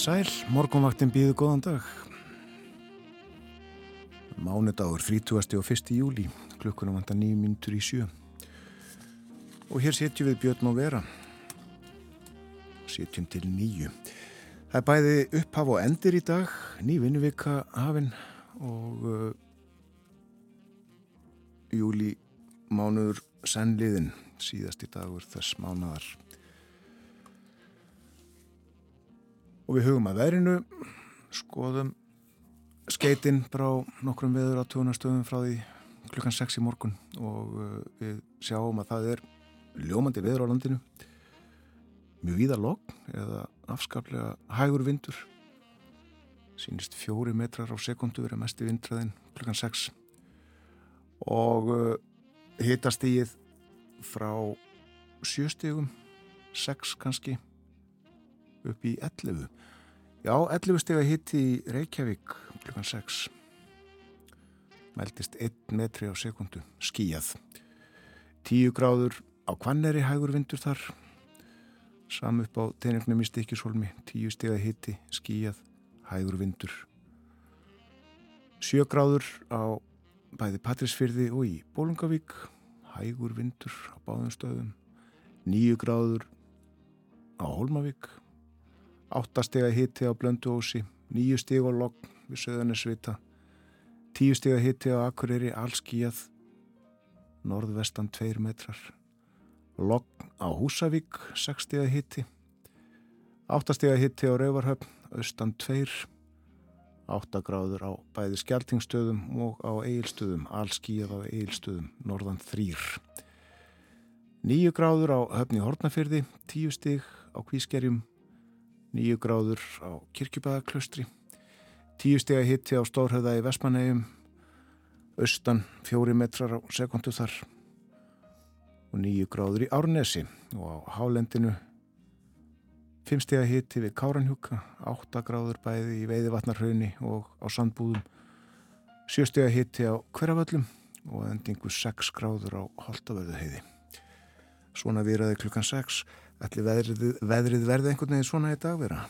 sæl, morgunvaktin býðu góðan dag. Mánudagur, 30. og 1. júli, klukkunum vantar nýjum mínutur í sjö. Og hér setjum við Björn og Vera. Setjum til nýju. Það er bæði upphaf og endir í dag, ný vinnuvika hafinn og uh, júli mánuður sennliðin, síðasti dagur þess mánadar. Og við hugum að verinu skoðum skeitinn frá nokkrum veður á tjónastöðum frá því klukkan 6 í morgun. Og uh, við sjáum að það er ljómandi veður á landinu. Mjög víðar logg eða afskaplega hægur vindur. Sínist fjóri metrar á sekundu verið mest í vindraðin klukkan 6 og uh, hitast íð frá sjöstegum 6 kannski upp í 11 Já, 11 steg að hitti í Reykjavík klukkan 6 meldist 1 metri á sekundu skíjað 10 gráður á kvanneri hægur vindur þar. Sam upp á teiningnum í stikisólmi 10 steg að hitti skíjað hægur vindur. 7 gráður á bæði Patrísfyrði og í Bólungavík hægur vindur á báðum stöðum. 9 gráður á Holmavík 8 steg að hitti á Blönduósi, 9 steg á Logg við Söðanesvita, 10 steg að hitti á Akureyri, Allskíjað, norðvestan 2 metrar, Logg á Húsavík, 6 steg að hitti, 8 steg að hitti á Rauvarhöfn, austan 2, 8 gráður á bæði skjaltingstöðum og á eigilstöðum, Allskíjað á eigilstöðum, norðan 3. 9 gráður á höfni Hortnafyrði, 10 steg á Kvískerjum, 9 gráður á Kirkjubæðaklustri 10 steg að hitti á Stórhauða í Vestmannegjum austan 4 metrar á sekundu þar. Og 9 gráður í Árnesi. Og á Hálendinu 5 steg að hitti við Káranhjúka 8 gráður bæði í Veiðivatnarhaunni og á Sandbúðum. 7 steg að hitti á Hverjavöllum og endingu 6 gráður á Holtavöðuheiði Svona výraði klukkan 6 ætli veðrið, veðrið verði einhvern veginn svona í dag vera?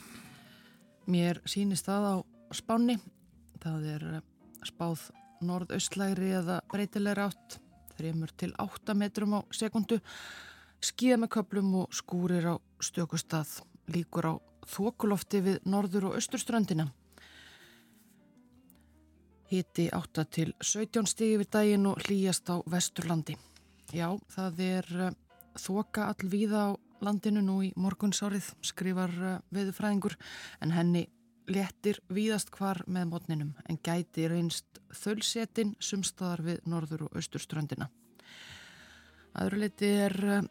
Mér sýnist það á spánni. Það er eh, spáð norðaustlægri eða breytilegri átt, þreymur til 8 metrum á sekundu, skíða með köplum og skúrir á stökustad, líkur á þokulofti við norður og austurströndina. Hiti 8 til 17 stigi við daginn og hlýjast á vesturlandi. Já, það er eh, þoka allvíða á landinu nú í morgunsárið, skrifar uh, veðufræðingur, en henni léttir víðast hvar með mótninum en gæti reynst þölsetin sumstaðar við norður og austurströndina. Aðurleiti er, uh,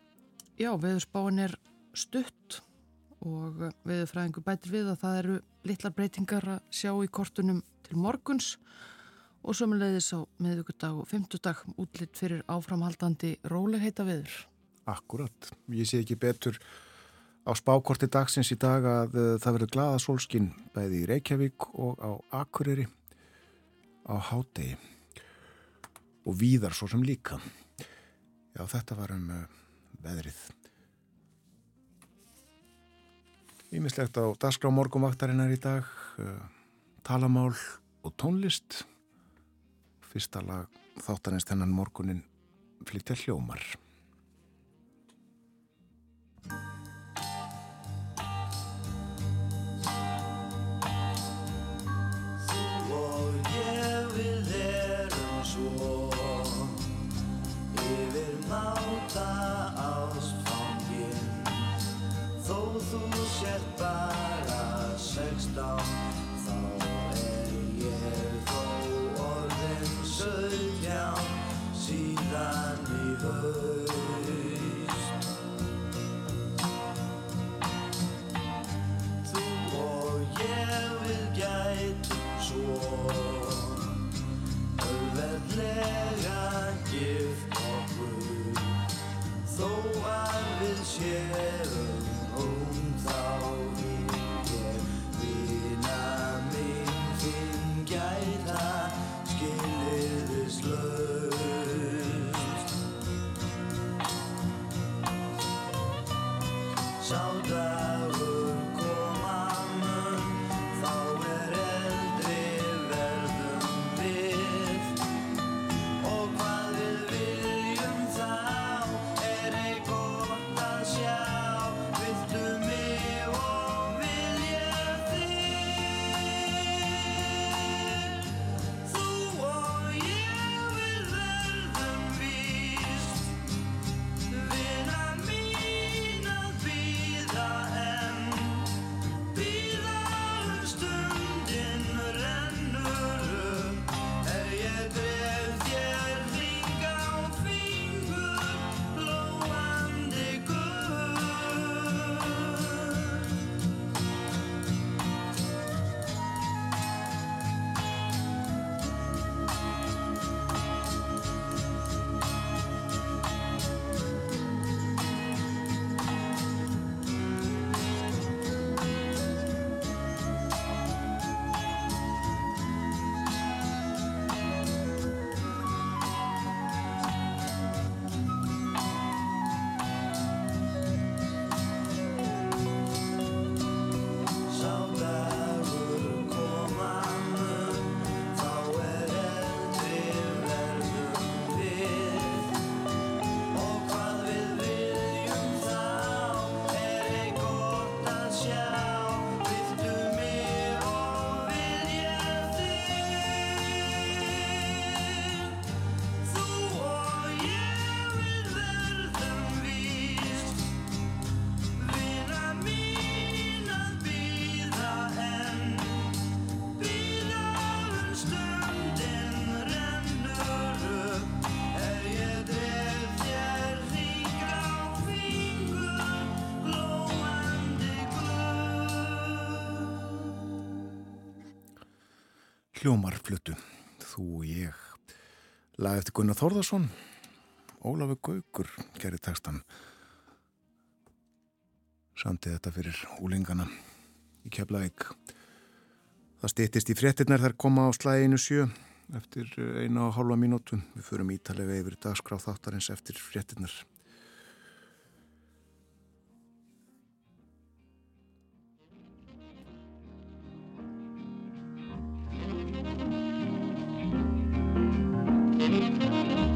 já, veðurspáin er stutt og uh, veðufræðingur bætir við að það eru litlar breytingar að sjá í kortunum til morguns og sömulegðis á miðugudag og fymtudag útlitt fyrir áframhaldandi rólegheita veður. Akkurat, ég sé ekki betur á spákorti dagsins í dag að uh, það verður glada solskin bæði í Reykjavík og á Akureyri á Hádegi og víðar svo sem líka. Já, þetta var um uh, veðrið. Ímislegt á dagskrá morgumvaktarinnar í dag, uh, talamál og tónlist. Fyrsta lag þáttanist hennan morgunin flytja hljómar. Hljómarflutu, þú og ég. Lag eftir Gunnar Þórðarsson, Ólafur Gaugur gerir textan. Samtið þetta fyrir úlingana í Keflavík. Það stýttist í fréttinnar þar koma á slæginu sjö eftir eina og hálfa mínútu. Við förum ítalega yfir dagskráð þáttarins eftir fréttinnar. Thank you.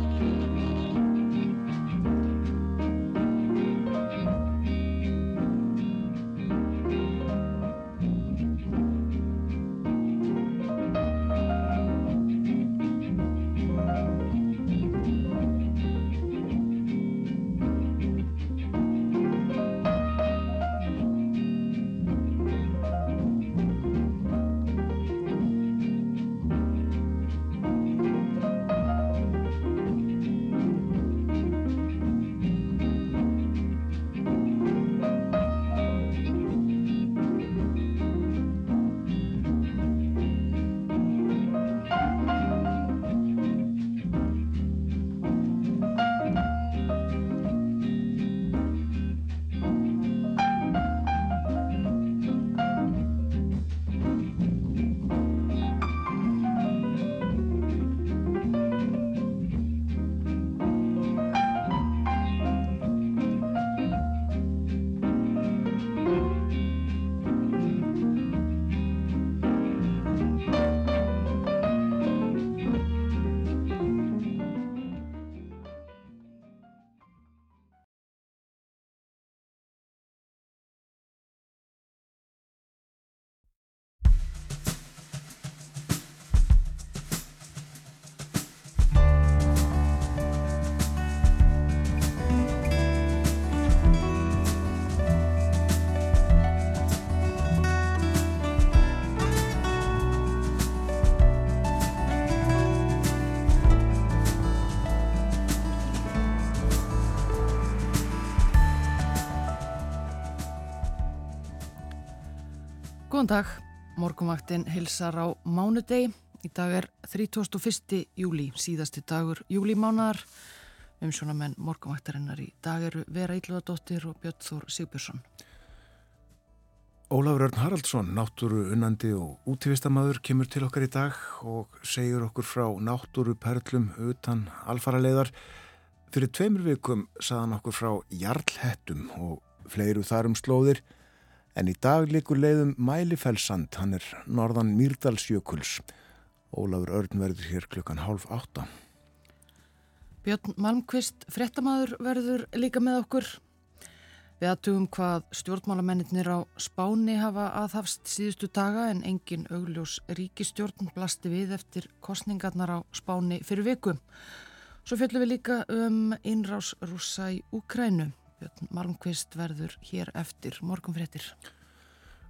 Góðan dag, morgumvaktin hilsar á mánudegi. Í dag er 31. júli, síðasti dagur júlimánaðar. Umsjónamenn morgumvæktarinnar í dag eru Vera Ílluðadóttir og Björn Þór Sigbjörnsson. Ólafur Örn Haraldsson, náttúru unnandi og útífistamadur, kemur til okkar í dag og segir okkur frá náttúru perlum utan alfaraleiðar. Fyrir tveimur vikum saðan okkur frá jarlhettum og fleiru þarum slóðir en í dag likur leiðum Mælifellsand, hann er norðan Mýrdalsjökuls. Ólafur Örn verður hér klukkan hálf átta. Björn Malmqvist, frettamæður, verður líka með okkur. Við aðtugum hvað stjórnmálamennir á Spáni hafa aðhafst síðustu daga en engin augljós ríkistjórn blasti við eftir kostningarnar á Spáni fyrir viku. Svo fjöllum við líka um innrás rúsa í Ukrænu. Björn Malmqvist verður hér eftir morgunfréttir.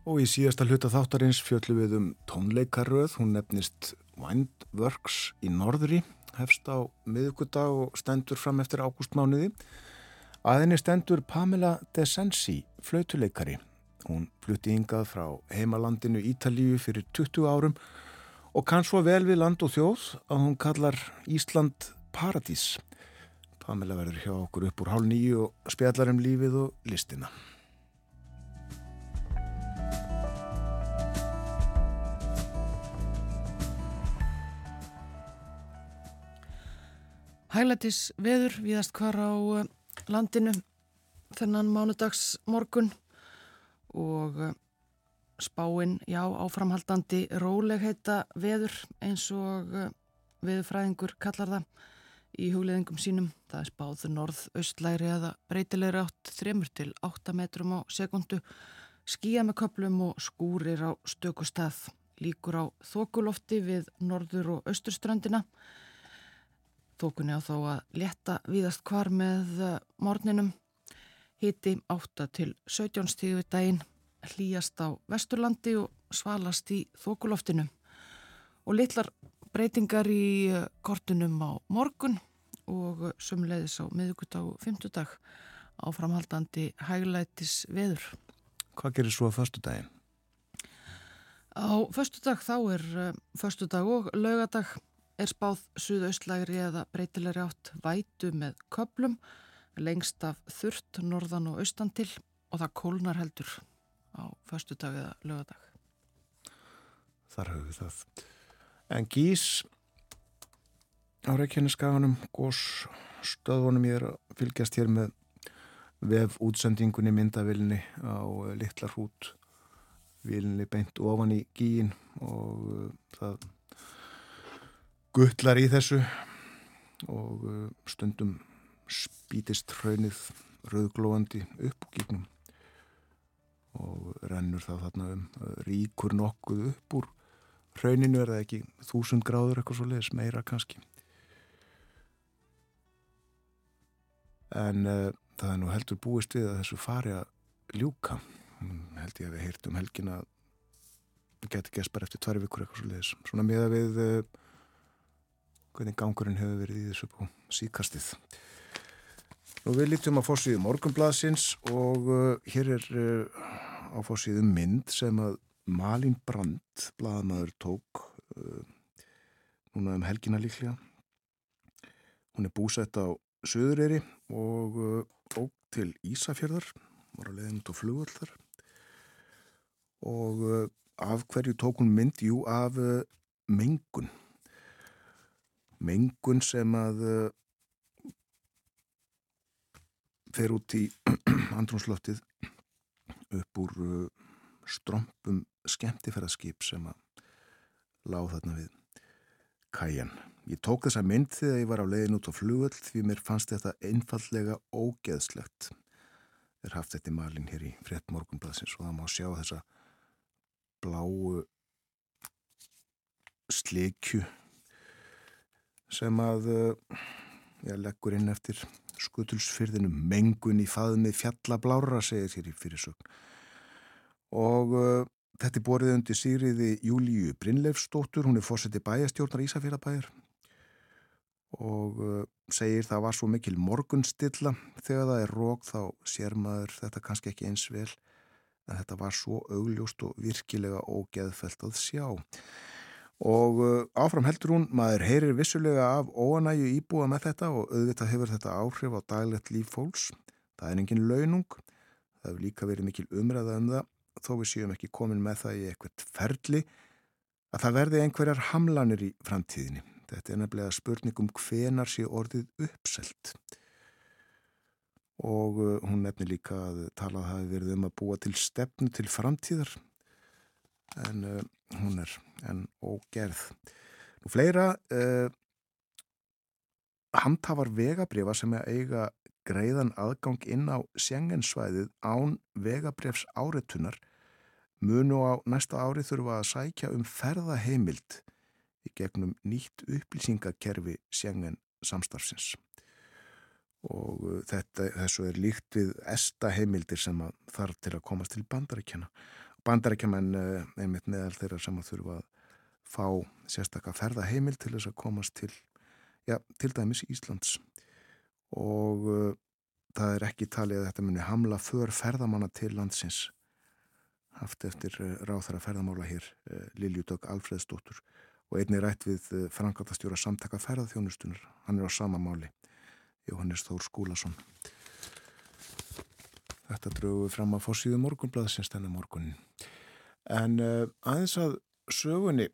Og í síðasta hluta þáttarins fjöllum við um tónleikaröð. Hún nefnist Windworks í norðri, hefst á miðugudag og stendur fram eftir ágústmániði. Aðinni stendur Pamela De Sensi, flautuleikari. Hún flutti yngað frá heimalandinu Ítalíu fyrir 20 árum og kann svo vel við land og þjóð að hún kallar Ísland Paradís. Pamela verður hjá okkur upp úr hálf nýju og spjallar um lífið og listina. Hælætis veður viðast hvar á eh, landinu þennan mánudags morgun og eh, spáinn, já, áframhaldandi rólegheita veður eins og eh, veðurfræðingur kallar það í hugleðingum sínum. Það er spáð norð-austlæri eða breytilegri átt 3 til 8 metrum á sekundu, skýja með köplum og skúrir á stökustað, líkur á þokulofti við norður og austurströndina Þókunni á þó að leta viðast hvar með eh, morninum. Hiti 8 til 17 stíðu við daginn, hlýjast á Vesturlandi og svalast í þókuloftinu. Og litlar breytingar í eh, kortunum á morgun og sumleiðis á miðugudag og fymtudag áframhaldandi hæglætis veður. Hvað gerir svo að förstu daginn? Á förstu dag þá er uh, förstu dag og laugadag er spáð suðaustlægri eða breytilegri átt vætu með köplum lengst af þurft norðan og austan til og það kólnar heldur á förstu dag eða lögadag. Þar höfum við það. En gís á Reykjaneskaganum, gós stöðunum ég er að fylgjast hér með vef útsendingunni myndavilni á litlar hút vilni beint ofan í gíin og uh, það guttlar í þessu og uh, stundum spítist hraunið rauglóandi upp og gíknum og rennur það þarna um ríkur nokkuð upp úr hrauninu er það ekki þúsund gráður eitthvað svo leiðis, meira kannski. En uh, það er nú heldur búist við að þessu fari að ljúka. Held ég að við heyrtum helgin að geti gæst bara eftir tværi vikur eitthvað svo leiðis svona með að við uh, hvernig gangurinn hefur verið í þessu på síkastið. Nú við lítum á fórsíðu morgunbladsins og uh, hér er á fórsíðu mynd sem að Malin Brandt, bladamæður, tók uh, núna um helgina líklega. Hún er búsett á Suðureyri og uh, óg til Ísafjörðar, var að leiðin út á flugvöldar og uh, af hverju tók hún mynd? Jú, af uh, mengun mengun sem að uh, fer út í andrúnsloftið upp úr uh, strömpum skemmtifæraskip sem að láð þarna við kæjan. Ég tók þessa mynd þegar ég var á leiðin út á flugöld því mér fannst þetta einfallega ógeðslegt. Er haft þetta í malin hér í frett morgunbladsins og það má sjá þessa bláu slikju sem að ég leggur inn eftir skutulsfyrðinu mengun í faðmi fjallablára segir hér í fyrirsögn og uh, þetta er borðið undir síriði Júliu Brynleifstóttur hún er fórseti bæjastjórnar Ísafjörðabæjar og uh, segir það var svo mikil morgunstilla þegar það er rók þá sér maður þetta kannski ekki eins vel en þetta var svo augljóst og virkilega ógeðfelt að sjá. Og uh, áfram heldur hún, maður heyrir vissulega af óanæju íbúa með þetta og auðvitað hefur þetta áhrif á daglegt líf fólks. Það er engin launung, það hefur líka verið mikil umræða um það, þó við séum ekki komin með það í eitthvað ferli, að það verði einhverjar hamlanir í framtíðinni. Þetta er nefnilega spurningum hvenar sé orðið uppselt. Og uh, hún nefnir líka að talað hafi verið um að búa til stefnu til framtíðar en uh, hún er enn ógerð. Nú fleira uh, handhafar vegabrifa sem eiga greiðan aðgang inn á sjengensvæðið án vegabrifs áreitunar munu á næsta ári þurfa að sækja um ferðaheimild í gegnum nýtt upplýsingakerfi sjengen samstarfsins og uh, þetta, þessu er líkt við esta heimildir sem þarf til að komast til bandaríkjana bandarækjaman eh, einmitt meðal þeirra sem að þurfa að fá sérstakka ferðaheimil til þess að komast til, já, til dæmis Íslands og uh, það er ekki talið að þetta muni hamla för ferðamanna til landsins haft eftir uh, ráþara ferðamála hér, uh, Liljúdögg Alfredsdóttur og einni rætt við frangatastjóra samtaka ferðaþjónustunar hann er á sama máli Jóhannes Þór Skúlason Þetta drögu fram að fórsíðu morgunblad sem stennar morgunin. En aðeins að sögunni,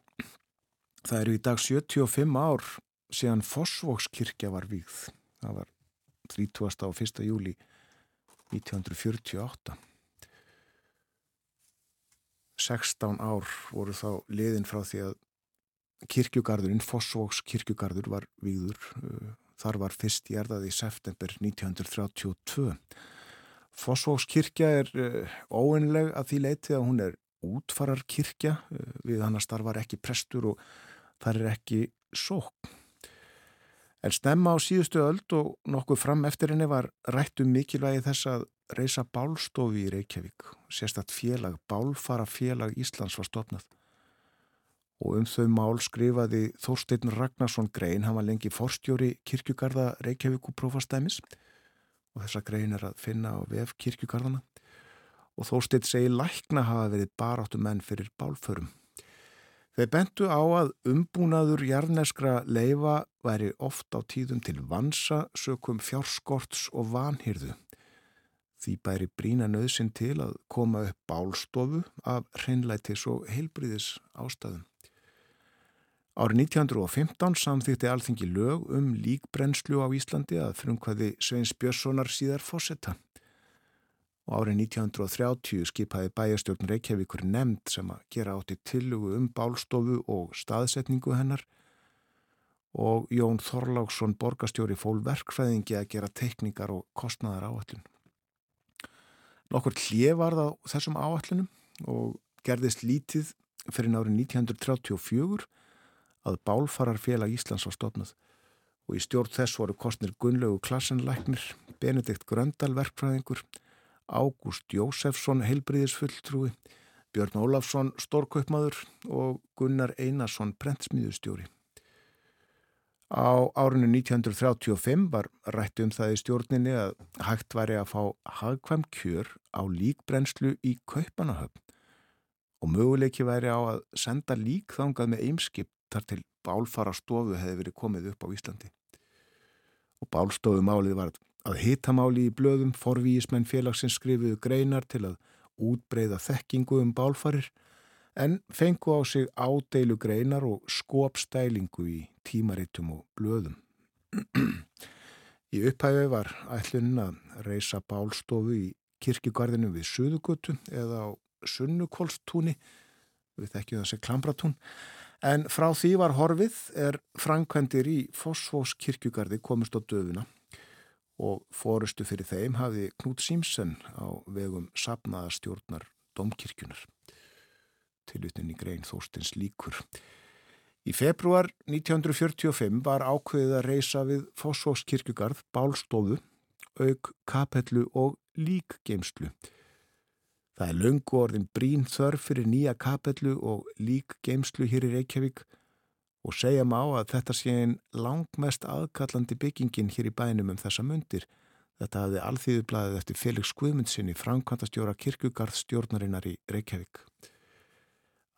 það eru í dag 75 ár síðan Fossvókskirkja var vígð. Það var 30. og 1. júli 1948. 16 ár voru þá liðin frá því að kirkjugarðurinn, Fossvóks kirkjugarður var víður. Uh, þar var fyrst gerðað í september 1932. Fossvókskirkja er uh, óeinleg að því leiti að hún er útfararkirkja uh, við hann að starfar ekki prestur og þar er ekki sók. En stemma á síðustu öld og nokkuð fram eftir henni var rætt um mikilvægi þess að reysa bálstofi í Reykjavík. Sérstatt félag, bálfara félag Íslands var stopnað. Og um þau mál skrifaði Þórsteinn Ragnarsson Grein, hann var lengi forstjóri kirkjugarða Reykjavík og prófastæmis og þessa grein er að finna á vef kirkjugarðana og þóstitt segi lækna hafa verið baráttu menn fyrir bálförum. Þeir bentu á að umbúnaður jarneskra leifa væri oft á tíðum til vansa, sökum fjárskorts og vanhyrðu. Því bæri brína nöðsin til að koma upp bálstofu af hreinlætis og heilbriðis ástæðum. Árið 1915 samþýtti alþingi lög um líkbrennslu á Íslandi að frumkvæði Sveins Björnssonar síðar fósetta. Og árið 1930 skipaði bæjastjórn Reykjavíkur nefnd sem að gera átti tillugu um bálstofu og staðsetningu hennar og Jón Þorláksson borgastjóri fól verkfræðingi að gera teikningar og kostnaðar áallun. Nokkur hlið var það þessum áallunum og gerðist lítið fyrir árið 1934 að Bálfararfélag Íslands var stofnað og í stjórn þess voru kostnir Gunnlegu Klassenlæknir, Benedikt Gröndal verkfræðingur, Ágúst Jósefsson heilbriðisfulltrúi, Björn Ólafsson stórkaupmaður og Gunnar Einarsson prentsmíðustjóri. Á árinu 1935 var rætt um það í stjórninni að hægt væri að fá hagkvæm kjör á líkbrennslu í Kaupanahöfn og möguleiki væri á að senda lík þangað með eimskip þar til bálfara stofu hefði verið komið upp á Íslandi. Og bálstofumálið var að hitamáli í blöðum forvíismenn félagsins skrifuðu greinar til að útbreyða þekkingu um bálfarir en fengu á sig ádeilu greinar og skopstælingu í tímaritum og blöðum. Í upphæfi var ætlunin að reysa bálstofu í kirkjugarðinu við Suðugutu eða á Sunnukólstúni, við þekkjum þessi Klambratún, En frá því var horfið er framkvæmdir í Fossfós kirkjugarði komist á döfuna og fórustu fyrir þeim hafi Knút Símsen á vegum sapnaða stjórnar domkirkjunar. Tilutin í grein Þórstins líkur. Í februar 1945 var ákveðið að reysa við Fossfós kirkjugarð bálstofu, auk kapellu og líkgeimslu. Það er löngu orðin brín þörf fyrir nýja kapellu og lík geimslu hér í Reykjavík og segja má að þetta sé einn langmest aðkallandi byggingin hér í bænum um þessa mundir. Þetta hafði alþýðublaðið eftir Felix Guðmundssoni, framkvæmtastjóra kirkugarðstjórnarinnar í Reykjavík.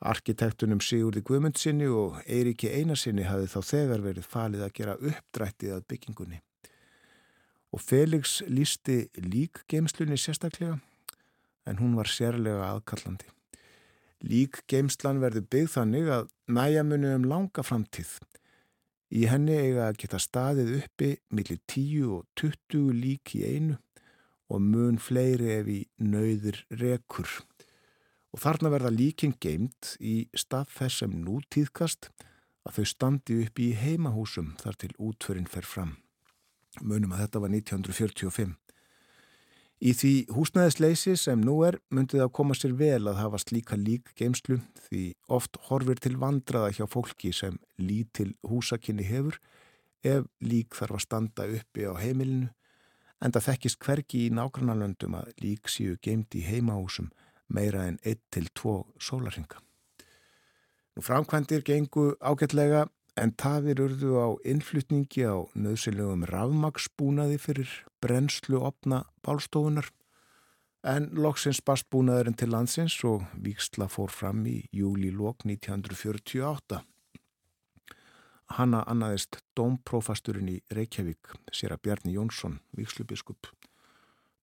Arkitektunum Sigurði Guðmundsinni og Eiríki Einarsinni hafði þá þegar verið falið að gera uppdrættið að byggingunni. Og Felix lísti líkgeimslunni sérstaklega en hún var sérlega aðkallandi. Líkgeimslan verði byggð þannig að næja muni um langa framtíð. Í henni eiga að geta staðið uppi millir 10 og 20 lík í einu og mun fleiri ef í nauðir rekur og þarna verða líkin geimt í stað þess sem nú tíðkast að þau standi upp í heimahúsum þar til útförinn fer fram. Munum að þetta var 1945. Í því húsnæðisleysi sem nú er myndið að koma sér vel að hafa slíka lík geimslu því oft horfir til vandraða hjá fólki sem lítil húsakinni hefur ef lík þarf að standa uppi á heimilinu en það þekkist hverki í nágrannarlöndum að lík séu geimt í heimahúsum meira en 1-2 sólarhinga. Nú framkvæmdir gengu ágætlega en tafir urðu á innflutningi á nöðsilegum rafmagsbúnaði fyrir brennslu opna bálstofunar en loksins bastbúnaðurinn til landsins og Víksla fór fram í júli-lók 1948. Hanna annaðist dómprófasturinn í Reykjavík, sér að Bjarni Jónsson, Víkslubiskup.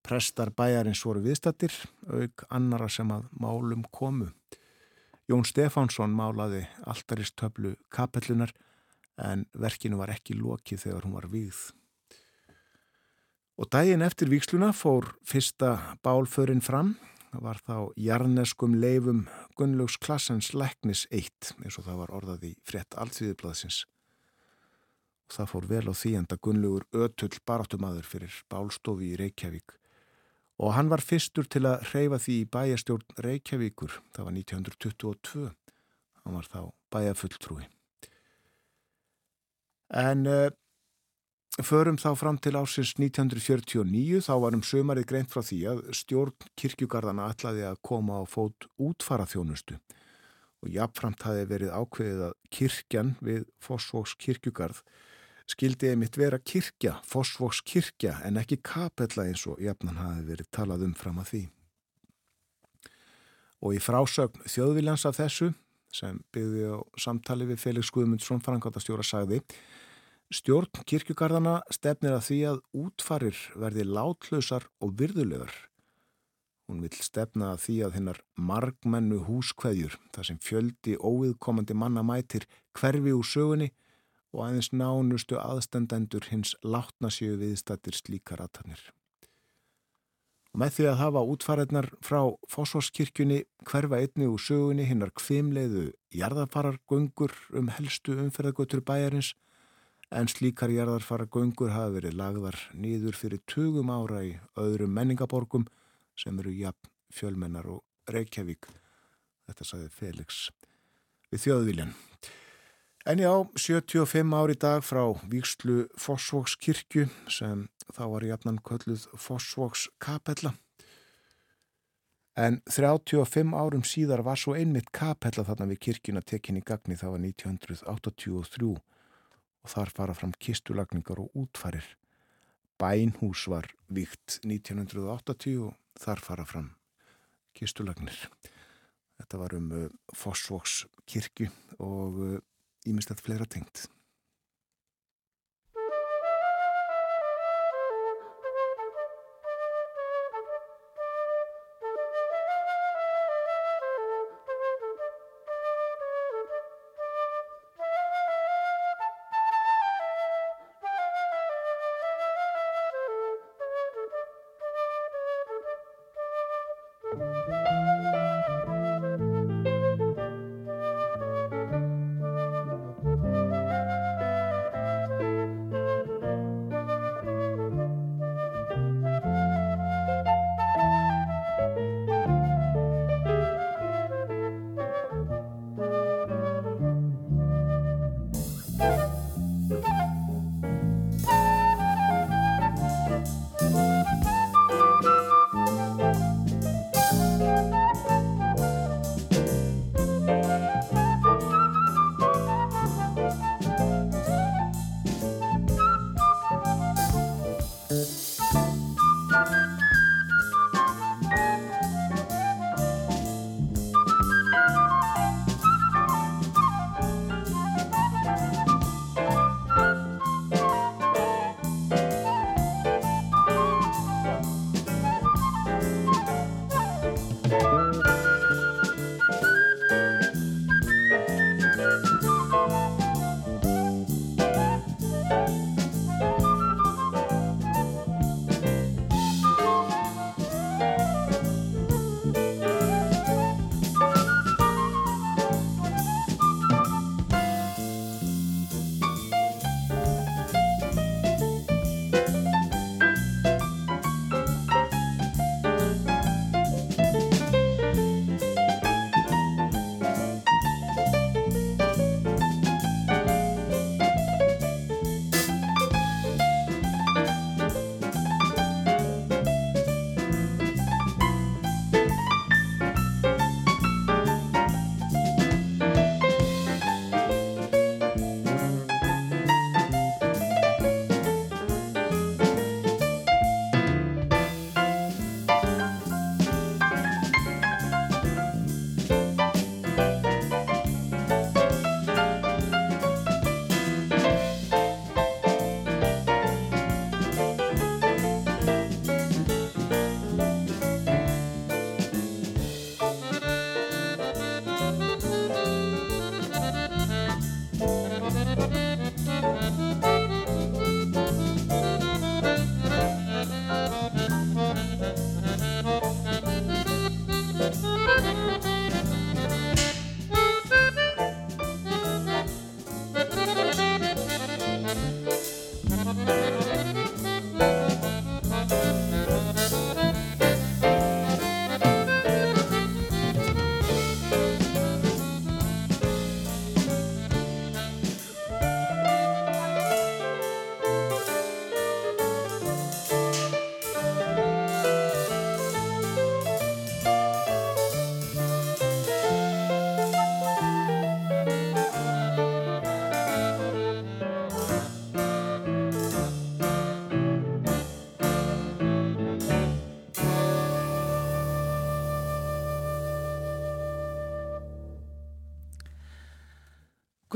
Prestar bæjarins voru viðstattir, auk annara sem að málum komu. Jón Stefánsson málaði alltaristöflu kapellunar en verkinu var ekki lokið þegar hún var víð. Og daginn eftir viksluna fór fyrsta bálförinn fram, það var þá jarneskum leifum Gunnlaugs klassens leknis 1 eins og það var orðað í frett alltíðublaðsins. Og það fór vel á því enda Gunnlaugur ötull baráttumadur fyrir bálstofi í Reykjavík og hann var fyrstur til að hreyfa því í bæjastjórn Reykjavíkur, það var 1922, hann var þá bæjafulltrúi. En uh, förum þá fram til ásins 1949, þá varum sömarið greint frá því að stjórn kirkjugarðana ætlaði að koma á fót útfara þjónustu og jafnframt hafi verið ákveðið að kirkjan við Fossvóks kirkjugarð skildi einmitt vera kirkja, Fossvoks kirkja en ekki kapella eins og jafnan hafi verið talað um fram að því. Og í frásögn þjóðviljans af þessu, sem byggði á samtali við Felix Guðmundsson, frangatastjóra, sagði Stjórn kirkjugarðana stefnir að því að útfarir verði látlausar og virðulegar. Hún vil stefna að því að hennar margmennu húskveðjur, þar sem fjöldi óviðkomandi manna mætir hverfi úr sögunni, og aðeins nánustu aðstendendur hins látna séu viðstattir slíkar aðtannir. Og með því að hafa útfæraðnar frá Fossvorskirkjunni hverfa einni úr sögunni hinnar kvimleiðu jarðarfarargöngur um helstu umferðagötur bæjarins en slíkar jarðarfarargöngur hafa verið lagðar nýður fyrir tugum ára í öðrum menningaborgum sem eru jafn, fjölmennar og Reykjavík. Þetta saði Felix við þjóðviljan. En já, 75 ári dag frá Víkslu Fossvókskirkju sem þá var jafnan kölluð Fossvókskapella. En 35 árum síðar var svo einmitt kapella þarna við kirkjuna tekinni gagni það var 1983 og þar fara fram kistulagningar og útfarir. Bænhús var víkt 1980 og þar fara fram kistulagnir. Þetta var um uh, Fossvókskirkju og uh, ímestað fleira tengt.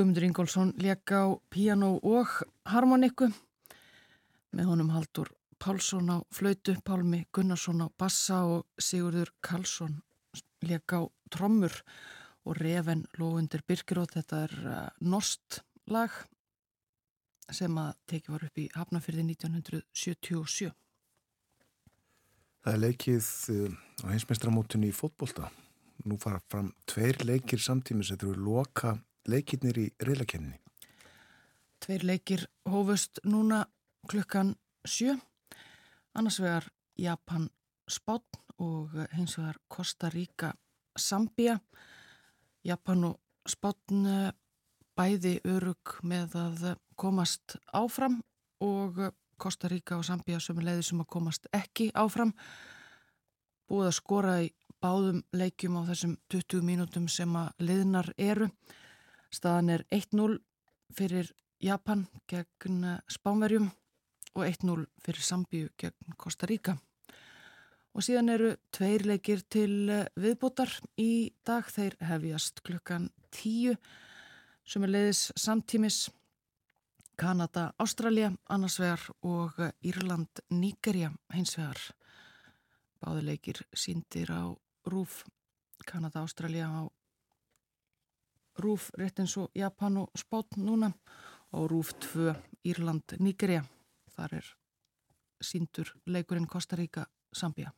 Guðmundur Ingólfsson leik á piano og harmoniku með honum Haldur Pálsson á flautu, Pálmi Gunnarsson á bassa og Sigurður Karlsson leik á trommur og Reven Lóundir Birkirótt. Þetta er uh, norst lag sem að tekið var upp í Hafnafyrði 1977. Það er leikið uh, á heimsmeistramótunni í fótbolta. Nú fara fram tveir leikir samtímis þetta eru loka leikirnir í reylakemni. Tveir leikir hófust núna klukkan sjö. Annars vegar Japan Spán og hins vegar Costa Rica Sambia. Japan og Spán uh, bæði örug með að komast áfram og Costa Rica og Sambia sem er leiði sem að komast ekki áfram. Búið að skora í báðum leikjum á þessum 20 mínútum sem að liðnar eru. Staðan er 1-0 fyrir Japan gegn Spánverjum og 1-0 fyrir Sambíu gegn Costa Rica. Og síðan eru tveir leikir til viðbútar í dag. Þeir hefjast klukkan 10 sem er leiðis samtímis Kanada, Ástralja, annars vegar og Írland, Níkerja, hins vegar. Báðuleikir síndir á Rúf, Kanada, Ástralja á Rúf, rétt eins og Japan og Spát núna og Rúf 2, Írland, Níkerja. Þar er síndur leikurinn Kosta Ríka, Sambia.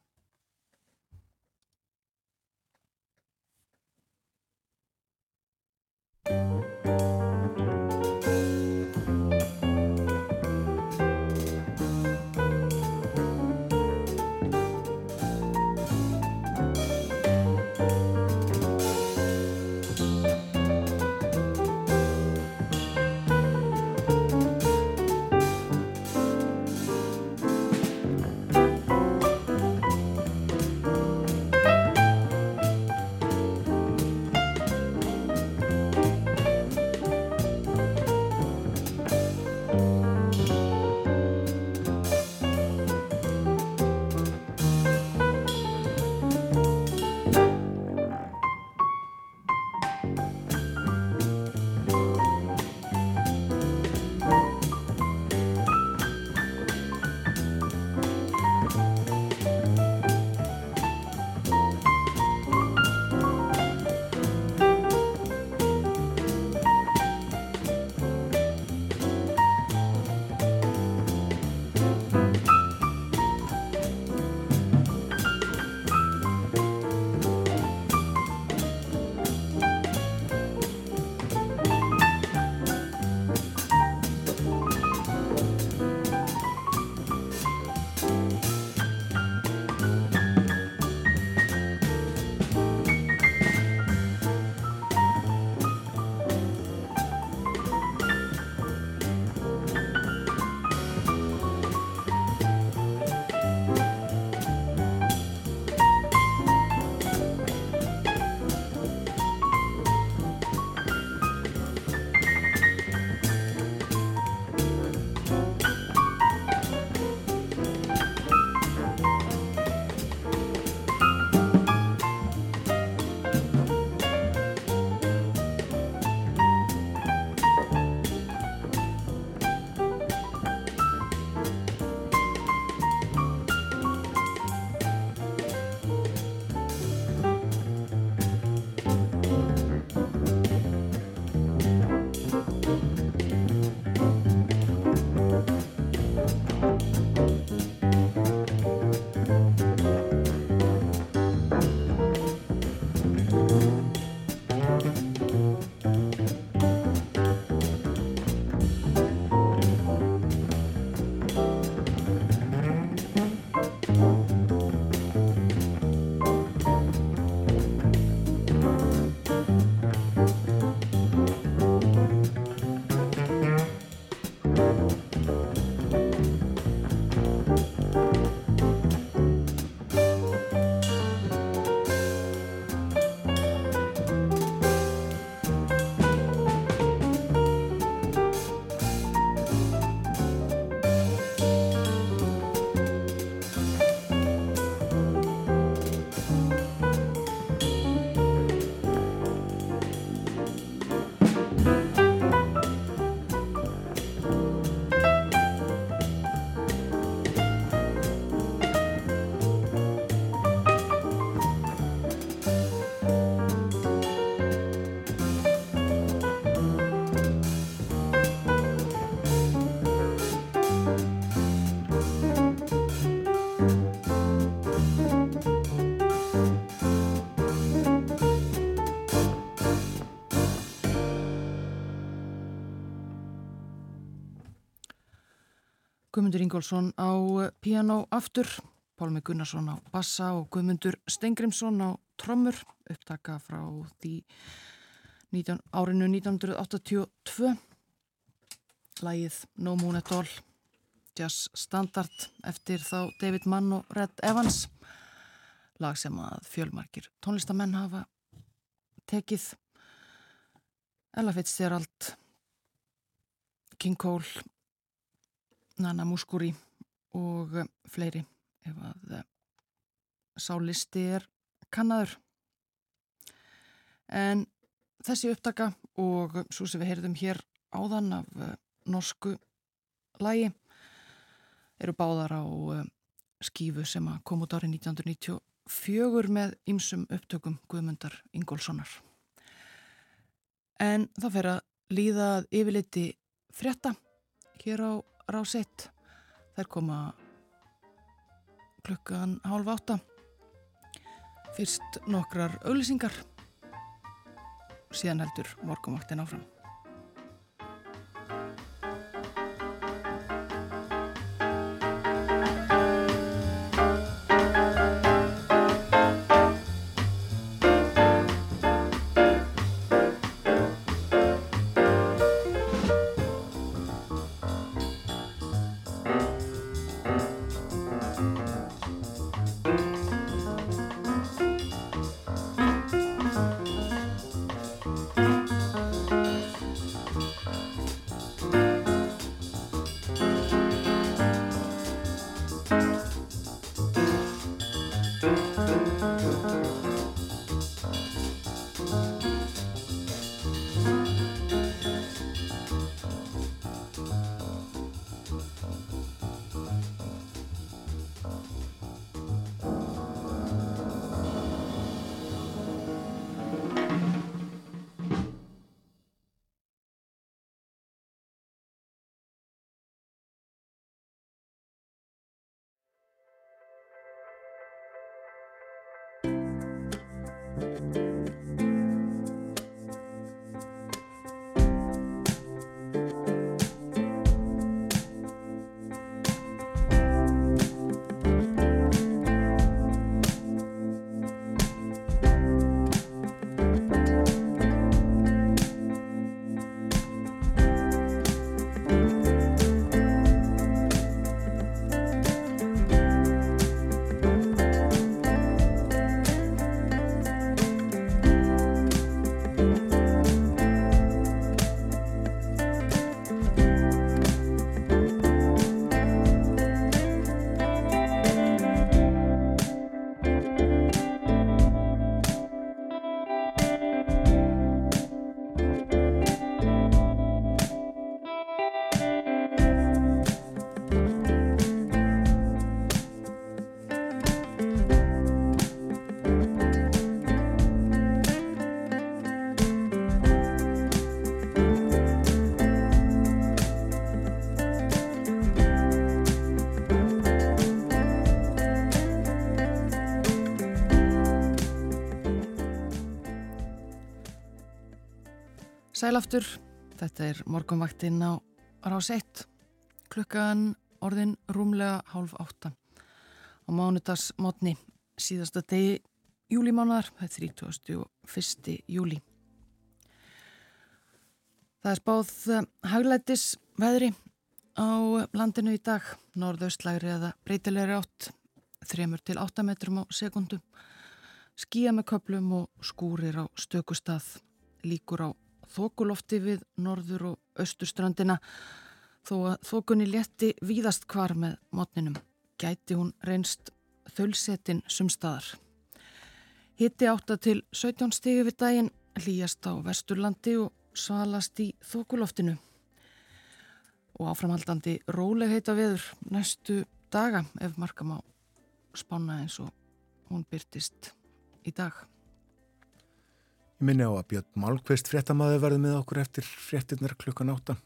Guðmundur Ingólfsson á piano aftur, Pálmi Gunnarsson á bassa og Guðmundur Stengrimsson á trommur, upptaka frá því 19, árinu 1982. Lægið No Moon at All, jazz standard eftir þá David Mann og Red Evans. Lag sem að fjölmarkir tónlistamenn hafa tekið. Ella Fitzgerald, King Cole, Nana Muscuri og fleiri ef að eh, sálisti er kannaður. En þessi upptaka og svo sem við heyrðum hér áðan af uh, norsku lægi eru báðar á skífu sem kom út árið 1994 með ymsum upptökum Guðmundar Ingólfssonar. En það fer að líðað yfirleiti frétta hér á rásett. Þær koma klukkan hálf átta. Fyrst nokkrar auðlýsingar síðan heldur morgumvaktin áfram. Sælaftur, þetta er morgunvaktinn á rás 1, klukkan orðin rúmlega hálf átta á mánudags mótni síðasta degi júlimánaðar, það er 31. júli. Það er spáð haglætis veðri á landinu í dag, norðaustlægri eða breytilegri átt, 3 til 8 metrum á sekundu, skýja með köplum og skúrir á stökustað, líkur á þokulofti við norður og austurstrandina þó að þokunni létti víðast hvar með mótninum. Gæti hún reynst þölsetin sumstaðar. Hitti átta til 17 stigi við daginn, hlýjast á vesturlandi og svalast í þokuloftinu. Og áframhaldandi róleg heita veður næstu daga ef markam á spána eins og hún byrtist í dag. Minni á að Björn Málkveist fréttamaður verði með okkur eftir fréttinnar klukkan átta.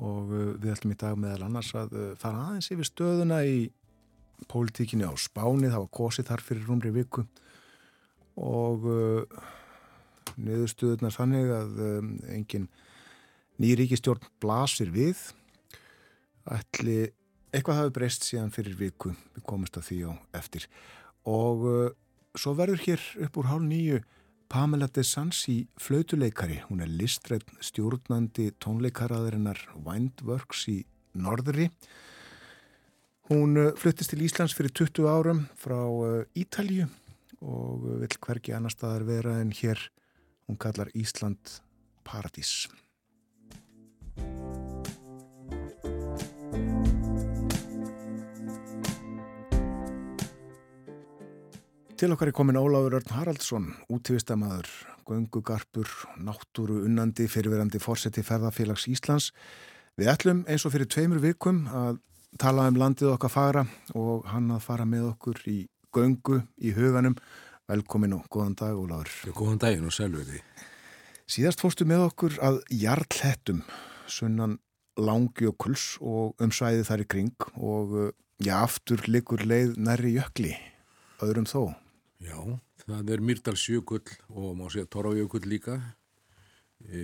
Og uh, við ætlum í dag meðal annars að uh, fara aðeins yfir stöðuna í pólitíkinni á Spáni, það var kosið þar fyrir rúmri viku. Og uh, niðurstöðunar þannig að um, engin nýríkistjórn blasir við. Ætli eitthvað hafi breyst síðan fyrir viku, við komumst að því á eftir. Og uh, svo verður hér upp úr hálf nýju Pamela de Sansi flautuleikari, hún er listrætt stjórnandi tónleikaraðurinnar Windworks í Norðri. Hún uh, fluttist til Íslands fyrir 20 árum frá uh, Ítalju og vil hverki annar staðar vera en hér hún kallar Ísland Paradís. Til okkar er komin Óláður Örn Haraldsson, útífistamæður, göngugarpur, náttúru unnandi, fyrirverandi fórseti ferðarfélags Íslands. Við ætlum eins og fyrir tveimur vikum að tala um landið okkar fara og hann að fara með okkur í göngu í huganum. Velkomin og góðan dag Óláður. Góðan daginn og selvverði. Síðast fórstu með okkur að Jarlhettum, sunnan Langjökuls og um svæði þar í kring og já, aftur likur leið nærri jökli, öðrum þó. Já, það er Myrdalsjökull og má segja Torrajökull líka. E,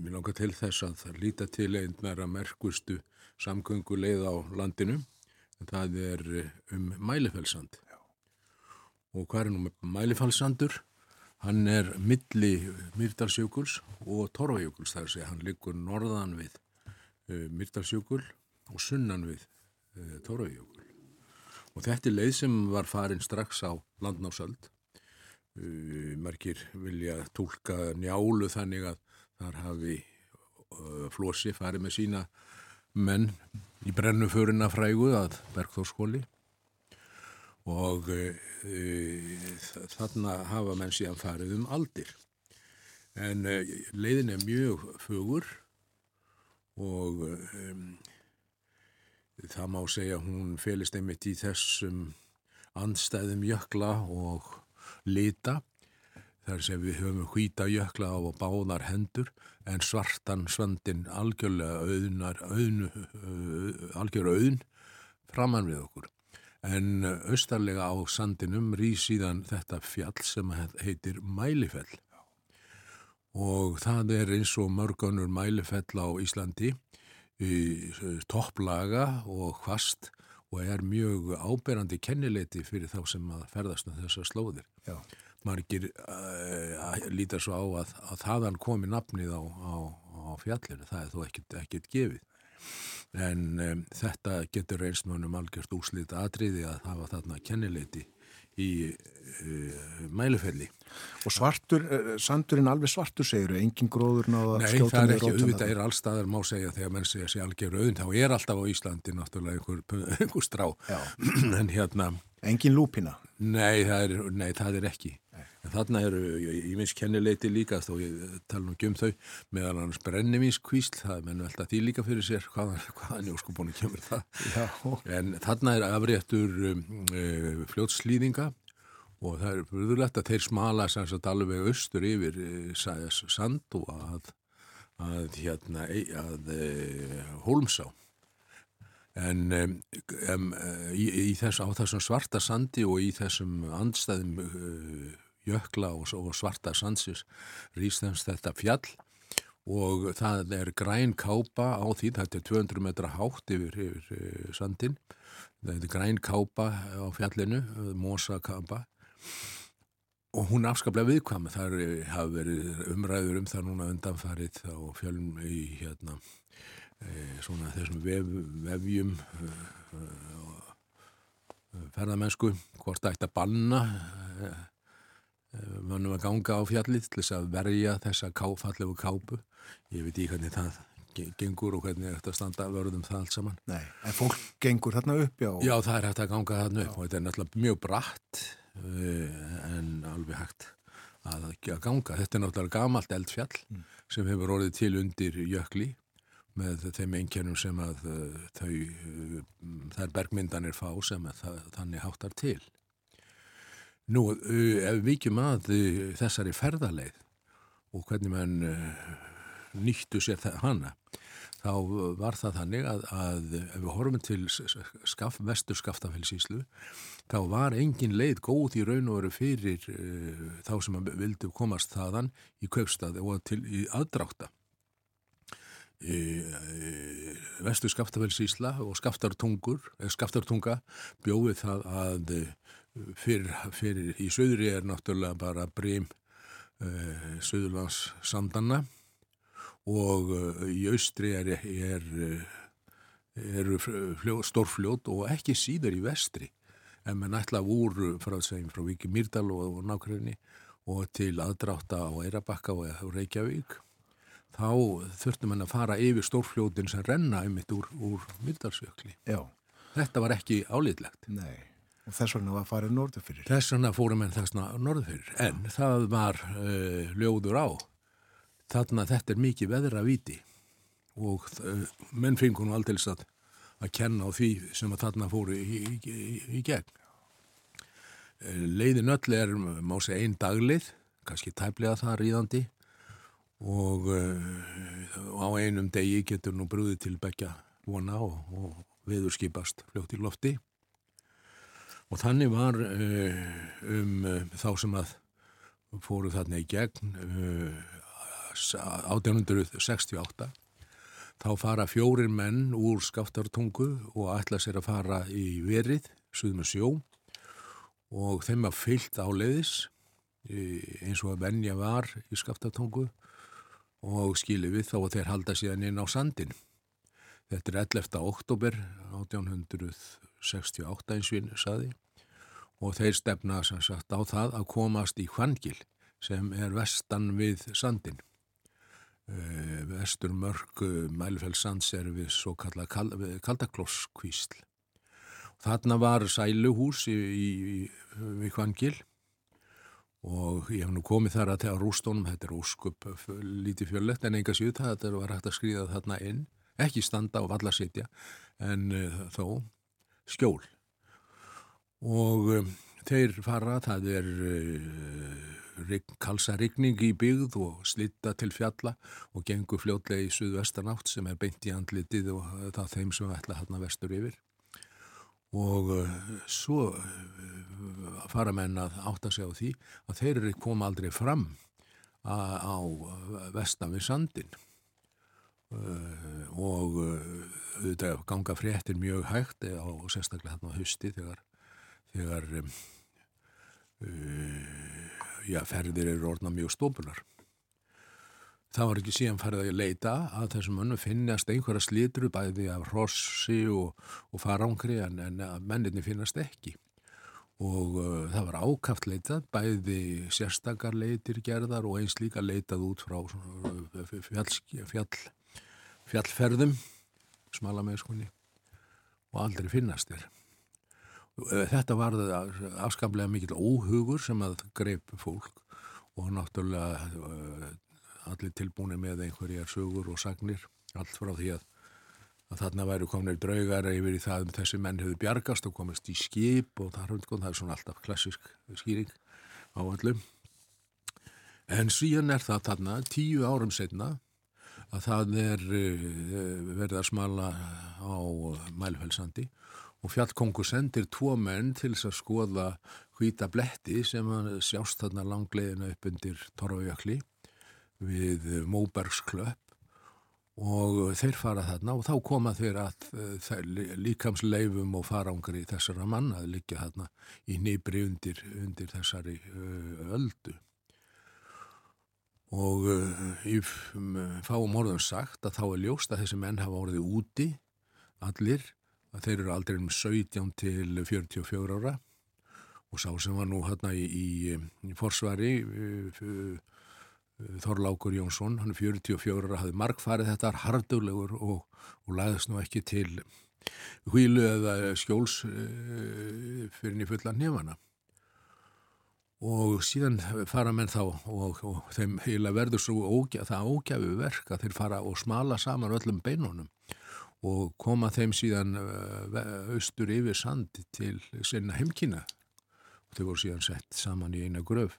mér langar til þess að það líta til einnar að merkustu samgöngu leið á landinu. Það er um Mælifellsand. Já. Og hvað er nú með Mælifellsandur? Hann er milli Myrdalsjökuls og Torrajökuls þar sé hann liggur norðan við e, Myrdalsjökull og sunnan við e, Torrajökull. Og þetta er leið sem var farin strax á landnásöld. Uh, margir vilja tólka njálu þannig að þar hafi uh, Flósi farið með sína menn í brennuföruna frægu að Bergþórskóli og uh, þarna hafa menn síðan farið um aldir. En leiðin er mjög fögur og um, það má segja hún félist einmitt í þessum andstæðum jökla og lita. Þar sem við höfum hvita jökla á báðar hendur en svartan svandin algjörlega auðnar, auðnu, algjörlega auðn framann við okkur. En austarlega á sandinum rýð síðan þetta fjall sem heitir Mælifell. Og það er eins og mörgunur Mælifell á Íslandi topplaga og hvast og er mjög áberandi kennileiti fyrir þá sem að ferðast með þessar slóðir. Já. Margir uh, lítar svo á að, að þaðan komi nafnið á, á, á fjallinu, það er þó ekkert, ekkert gefið. En um, þetta getur reynsmönum algjört úslita atriði að hafa þarna kennileiti í uh, mælufelli. Og svartur, uh, sandurinn alveg svartur segir, engin gróður náða Nei, skjóta það er ekki, auðvitað er allstaðar má segja þegar menn segja sér algjör auðvinn, þá er alltaf á Íslandi náttúrulega einhver, einhver strá. en hérna... Engin lúpina? Nei, það er, nei, það er ekki. Nei. En þarna eru, ég minnst kennileiti líka þó ég tala nú ekki um þau meðan hans brennivinskvísl, það er menn velta því líka fyrir sér, hvaðan, hvaðan jóskubónu kemur það. Já. En þarna er afréttur um, uh, fljótslýðinga og það er bröðulegt að þeir smala sannsagt alveg austur yfir uh, sand og að, að hérna, að uh, hólmsá. En um, um, í, í þess, á þessum svarta sandi og í þessum andstæðum uh, jökla og, og svarta sansis rýstens þetta fjall. Og það er græn kápa á því, þetta er 200 metra hátt yfir, yfir eh, sandin þetta er græn kápa á fjallinu, mosa kápa. Og hún afskaplega viðkvæm. Þar hafa verið umræður um það núna undanfarið á fjölum í hérna svona þessum vef, vefjum e, e, ferðamennsku hvort ætti að banna vannum að ganga á fjallið til þess að verja þessa fallegu kápu ég veit í hvernig það gengur og hvernig er þetta að standa vörðum það allt saman Nei, en fólk gengur þarna upp já? Já, það er hægt að ganga þarna upp já. og þetta er náttúrulega mjög bratt en alveg hægt að, að ganga. Þetta er náttúrulega gamalt eldfjall mm. sem hefur orðið til undir jökli með þeim einkjörnum sem að uh, þau, uh, þær bergmyndanir fá sem það, þannig háttar til Nú, ef við vikjum að þessari ferðarleið og hvernig mann nýttu sér hana, þá var það þannig að, að ef við horfum til skaf, vestur skaftafellsíslu, þá var engin leið góð í raun og veru fyrir uh, þá sem vildu komast þaðan í kaupstað og til í aðdráta. Vestu Skaftafellsísla og Skaftartungur, Skaftartunga bjóði það að fyrir, fyrir í söðri er náttúrulega bara brím uh, söðurlands sandanna og uh, í austri er, er, er stórfljót og ekki síður í vestri. En maður nætla úr frá, frá Viki Myrdal og, og nákvæmni og til aðdráta á Eirabakka og Reykjavík þá þurftum hann að fara yfir stórfljótin sem renna einmitt úr, úr Myrdalsjökli. Þetta var ekki álítlegt. Nei, og þess vegna var að fara norður fyrir. Þess vegna fórum en þessna norður fyrir, en það var uh, ljóður á. Þarna þetta er mikið veðra viti og uh, menn fengur nú aldils að, að kenna á því sem að þarna fóru í, í, í, í gegn. Uh, leiðin öll er, má segja, einn daglið, kannski tæplega það ríðandi og á einum degi getur nú brúðið til begja vona og, og viður skipast fljótt í lofti. Og þannig var um þá sem að fóru þarna í gegn 1868 þá fara fjórir menn úr skaftartungu og ætla sér að fara í verið, suðum og sjó. Og þeim að fyllt áleiðis eins og að venja var í skaftartungu og skilir við þá að þeir halda síðan inn á sandin. Þetta er 11. oktober 1868 eins og einu saði og þeir stefna sem sagt á það að komast í Hvangil sem er vestan við sandin. Uh, vestur mörg uh, Mælfellsands er við svo kalla kal, Kaldaklosskvísl. Þarna var sæluhús í, í, í Hvangil og ég hef nú komið þar að þegar rústónum, þetta er óskup lítið fjöllett en enga síðu það, þetta var hægt að skrýða þarna inn, ekki standa og valla sitja en uh, þó skjól. Og um, þeir fara, það er uh, kalsa rigning í byggð og slitta til fjalla og gengur fljótlega í suðvestanátt sem er beint í andlitið og það þeim sem ætla hérna vestur yfir og uh, svo uh, fara menn að átta sig á því að þeir eru koma aldrei fram á vestan við sandin uh, og þetta ganga fréttir mjög hægt og sérstaklega hérna á husti þegar, þegar já, ferðir eru orðna mjög stópular Það var ekki síðan farið að leita að þessum mönnum finnast einhverja slítru bæði af hrossi og, og farangri en, en menninni finnast ekki. Og uh, það var ákaft leitað, bæði sérstakar leitir gerðar og eins líka leitað út frá fjall, fjall, fjallferðum, smala með skunni, og aldrei finnast þér. Þetta var afskaplega mikil óhugur sem að greip fólk og náttúrulega uh, allir tilbúinir með einhverjar sögur og sagnir, allt frá því að, að þarna væru kominir draugar yfir í það um þessi menn hefur bjargast og komist í skip og það, það er svona alltaf klassisk skýring á öllum. En síðan er það þarna tíu árum setna að það er verið að smala á Mælfellsandi og fjallkongur sendir tvo menn til þess að skoða hvita bletti sem sjást þarna langleginu upp undir Torfajökli við Móbergsklöpp og þeir fara þarna og þá koma þeir að líkamsleifum og farangri þessara manna að liggja þarna í nýbri undir, undir þessari öldu. Og í fáum orðum sagt að þá er ljóst að þessi menn hafa orðið úti allir, að þeir eru aldrei um 17 til 44 ára. Og sá sem var nú hérna í, í, í forsvari fyrir Þorlákur Jónsson, hann er 44 og hafði markfarið þetta harduglegur og, og lagðist nú ekki til hvílu eða skjóls uh, fyrir nýja fulla nefana og síðan fara menn þá og, og þeim heila verður svo ógjaf, það ógjafi verk að þeir fara og smala saman öllum beinunum og koma þeim síðan uh, austur yfir sand til sinna heimkina og þau voru síðan sett saman í eina gröf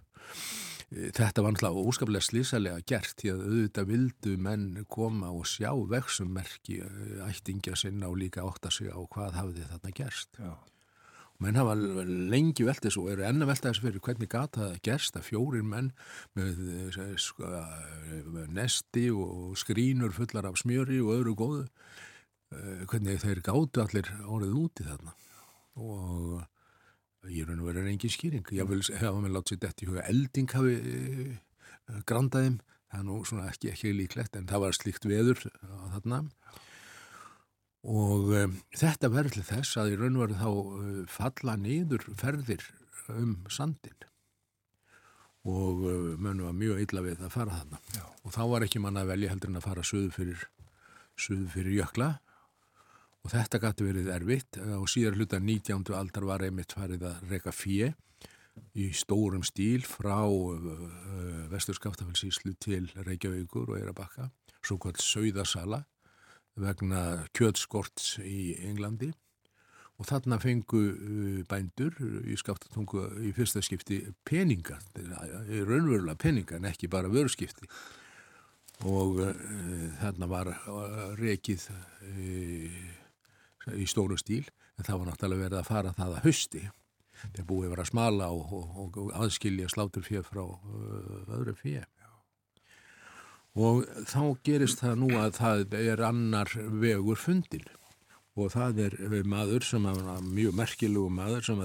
Þetta var náttúrulega óskaplega slísalega gert því að auðvitað vildu menn koma og sjá vexummerki ættingja sinna og líka átta sig á hvað hafði þarna gerst. Já. menn hafa lengi veltið svo, eru enna veltið þessu fyrir hvernig gata það gerst að fjórir menn með eh, sko, eh, nesti og skrínur fullar af smjöri og öðru góðu eh, hvernig þeir gátu allir orðið úti þarna og ég raun og verið engin skýring. Ég vil hefa mig látt sér dætt í huga elding hafi grandaðum það er nú svona ekki, ekki líklegt en það var slíkt veður á þarna. Og um, þetta verður til þess að í raun og verið þá uh, falla niður ferðir um sandin og uh, mönnum var mjög illa við að fara þarna. Já. og þá var ekki manna að velja heldur en að fara söðu fyrir, söðu fyrir jökla og þetta gæti verið erfitt og síðar hluta 19. aldar var einmitt farið að reyka fjö í stórum stíl frá uh, vestur Skaftafellsíslu til Reykjavíkur og Eirabakka svo kvöld Sauðasala vegna kjötskort í Englandi og þarna fengu uh, bændur í skaptatungu í fyrsta skipti peninga, raunverulega peninga en ekki bara vörskipti og uh, þarna var uh, rekið uh, í stóru stíl en það var náttúrulega verið að fara það að hösti þegar búið verið að smala og, og, og aðskilja slátur fyrir frá uh, öðru fyrir og þá gerist það nú að það er annar vegur fundin og það er maður sem er mjög merkilegu maður sem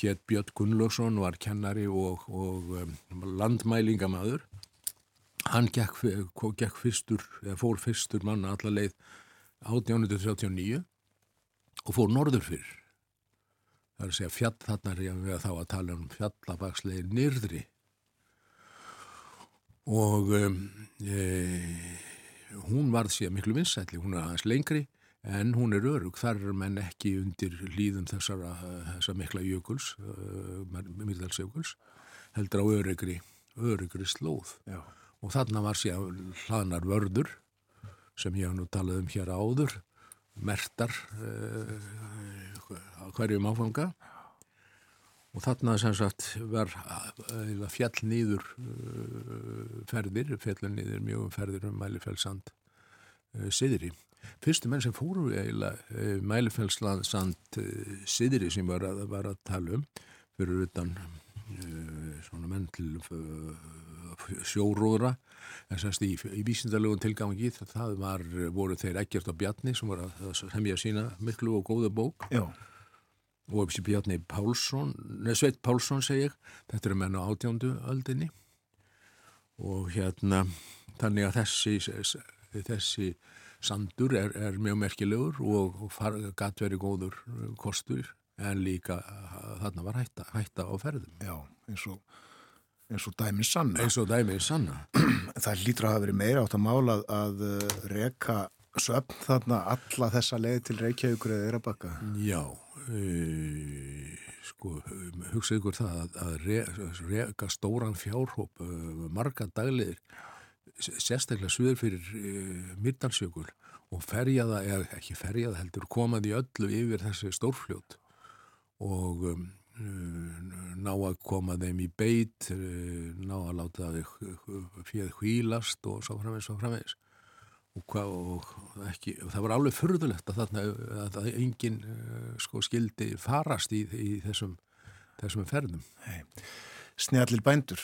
hér Björn Gunnlaugsson var kennari og, og um, landmælingamadur hann gekk, gekk fyrstur fór fyrstur manna alla leið 1839 og fór norður fyrr. Það er að segja fjall þarna er ég að þá að tala um fjallabakslegin nýrðri og um, e, hún varð sér miklu vinsætli, hún er aðeins lengri en hún er örug, þar er menn ekki undir líðum þessara, þessar mikla jökuls, uh, middalsjökuls, heldur á örugri, örugri slóð. Já. og þarna var sér hlaðnar vörður sem ég hef nú talað um hér áður, mertar uh, hverjum áfanga og þarna sem sagt var fjall nýður uh, ferðir, fjallin nýður mjög um ferðir um Mælifellsand siðri. Fyrstu menn sem fóru Mælifellsand siðri sem var að, var að tala um fyrir utan svona menn til sjóróðra en semst í, í vísindalögun tilgangi það var, voru þeir ekkert á bjarni sem var að semja sína miklu og góða bók. Já. Og Bjarni Pálsson, neð Sveit Pálsson segir, þetta er menn á átjándu öldinni. Og hérna þannig að þessi, þessi sandur er, er mjög merkilegur og, og gatt verið góður kostur en líka þarna var hætta, hætta á ferðum. Já, eins og, eins og dæmið sanna. Eins og dæmið sanna. Það lítur að hafa verið meira átt að mála að reka söpn þarna alla þessa leið til Reykjavíkur eða Eirabakka. Já, Uh, sko, hugsa ykkur það að, að reka re, stóran fjárhóp uh, marga daglegir sérstaklega suður fyrir uh, Myrdalsjökul og ferjaða, eða ekki ferjaða heldur, komaði öllu yfir þessi stórfljót og um, ná að koma þeim í beit ná að láta þau fyrir hvílast og svo framvegs og framvegs og, hvað, og ekki, það var alveg förðulegt að þarna að, að enginn uh, sko, skildi farast í, í þessum, þessum ferðum. Hey. Snjallir bændur.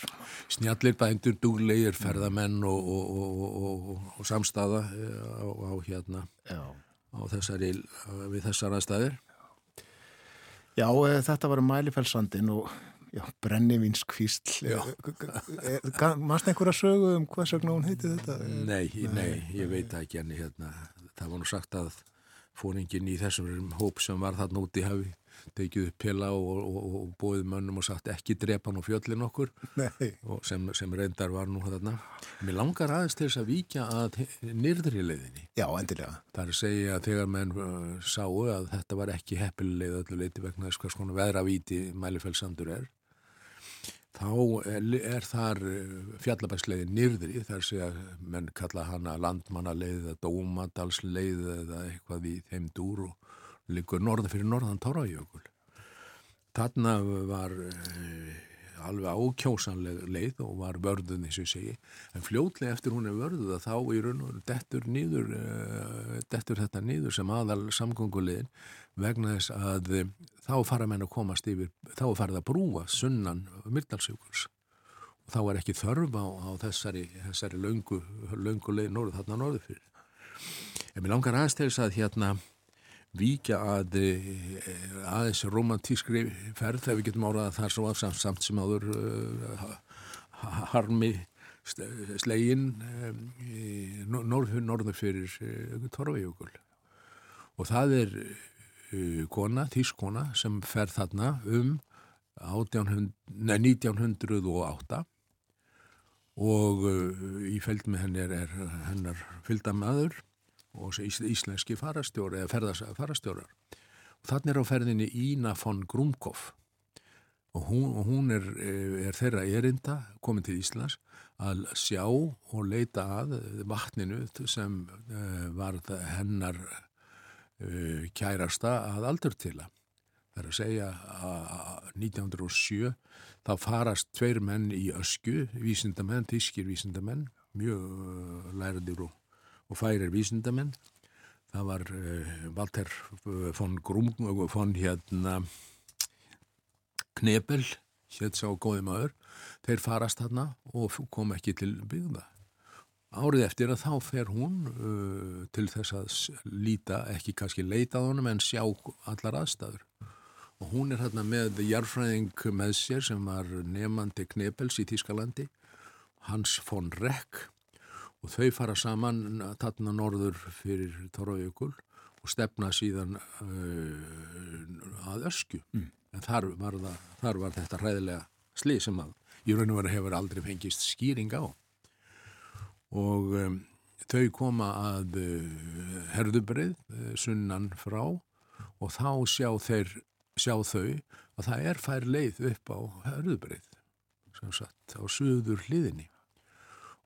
Snjallir bændur, dúlegir ferðamenn og, og, og samstaða eh, á, á hérna á þessari við þessar aðstæðir Já, eh, þetta var um Mælifellsandin og Já, brennivinskvísl Mást einhverja sögu um hvað sögna hún heiti þetta? Nei, nei, ég veit ekki en hérna, það var nú sagt að fóringin í þessum hóp sem var þarna úti hafi tekið upp pila og, og, og, og bóðið mönnum og sagt ekki drepa nú fjöllin okkur sem, sem reyndar var nú þarna. Mér langar aðeins til þess að víkja að nýrðri leiðinni. Já, endilega. Það er að segja að þegar menn uh, sáu að þetta var ekki heppileg öllu leiti vegna þess hvað svona veðravíti mælifellsandur er þá er þar eh, fjallabæksleiði nýrðri þar sé að menn kalla hana landmannaleið eða dómadalsleið eða eitthvað í þeim dúr og líkur norða fyrir norðan Tórajökul. Þarna var eh, alveg ákjósanleg leið og var vörðun eins og segi. En fljótlega eftir hún er vörðuð að þá í raun og dettur nýður uh, dettur þetta nýður sem aðal samgöngulegin vegna þess að þá fara menn að komast yfir þá farið að brúa sunnan Myrdalsjökuls og þá er ekki þörf á, á þessari, þessari löngu, löngu leið norð þarna norðu fyrir. En mér langar þess að hérna víkja að eh, aðeins romantískri ferð þegar við getum áraða þar svo að samt sem áður uh, harmi slegin um, norður, norður fyrir uh, Torfajökul. Og það er uh, kona, þískona sem fer þarna um 1800, nei, 1908 og í feld með henni er, er hennar fylgdamaður og íslenski farastjóri eða ferðarfarastjórar og þannig er á ferðinni Ína von Grumkov og hún, og hún er, er þeirra erinda komin til Íslands að sjá og leita að vatninu sem uh, var hennar uh, kærasta að aldur til að. Það er að segja að 1907 þá farast tveir menn í ösku vísindamenn, tískir vísindamenn mjög læradir og og færir vísindamenn. Það var uh, Walter eh, von Grum, von hérna Knebel, hétt sá góði maður, þeir farast þarna og kom ekki til byggða. Árið eftir að þá fer hún uh, til þess að líta, ekki kannski leita á honum en sjá allar aðstæður. Og hún er hérna með jarfræðing með sér sem var nefandi Knebels í Tískalandi, Hans von Reck og þau fara saman þarna norður fyrir Torfajökul og stefna síðan uh, að ösku mm. en þar var, það, þar var þetta ræðilega slið sem að í raun og veru hefur aldrei fengist skýring á. Og um, þau koma að uh, herðubrið uh, sunnan frá og þá sjá, þeir, sjá þau að það er fær leið upp á herðubrið sem sagt á söður hliðinni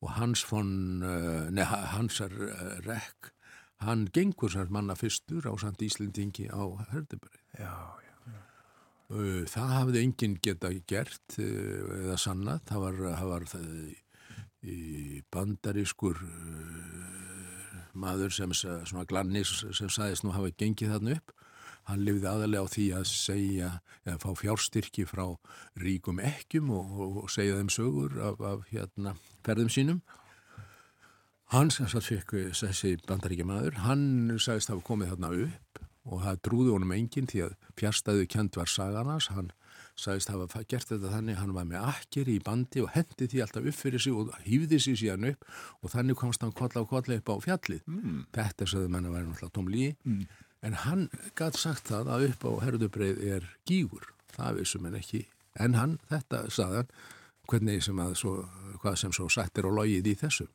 og hans von, eh, neða hansar eh, rekk, hann gengur sér manna fyrstur á samt Íslendingi á Hörðubri. Já, já. Eh, það hafði enginn geta gert eða sannat, það var, það var það í bandarískur maður sem svona glannis sem sagðist nú hafa gengið þarna upp Hann lifði aðalega á því að segja eða fá fjárstyrki frá ríkum ekkjum og, og segja þeim sögur af, af hérna, ferðum sínum. Hann sem satt fikk þessi bandaríkja maður, hann sagðist hafa komið þarna upp og það trúði honum enginn því að fjárstæðu kjönd var sagarnas, hann sagðist hafa gert þetta þannig, hann var með akkeri í bandi og hendi því alltaf upp fyrir sig og hýfði sig síðan upp og þannig komst hann kolla á kolla upp á fjallið. Mm. Þetta sagði menna væri náttúrulega tómlíi. Mm en hann gæti sagt það að upp á herðubreið er gígur. Það vissum en ekki, en hann þetta saðan, hvernig sem að svo, hvað sem svo sættir og logið í þessu.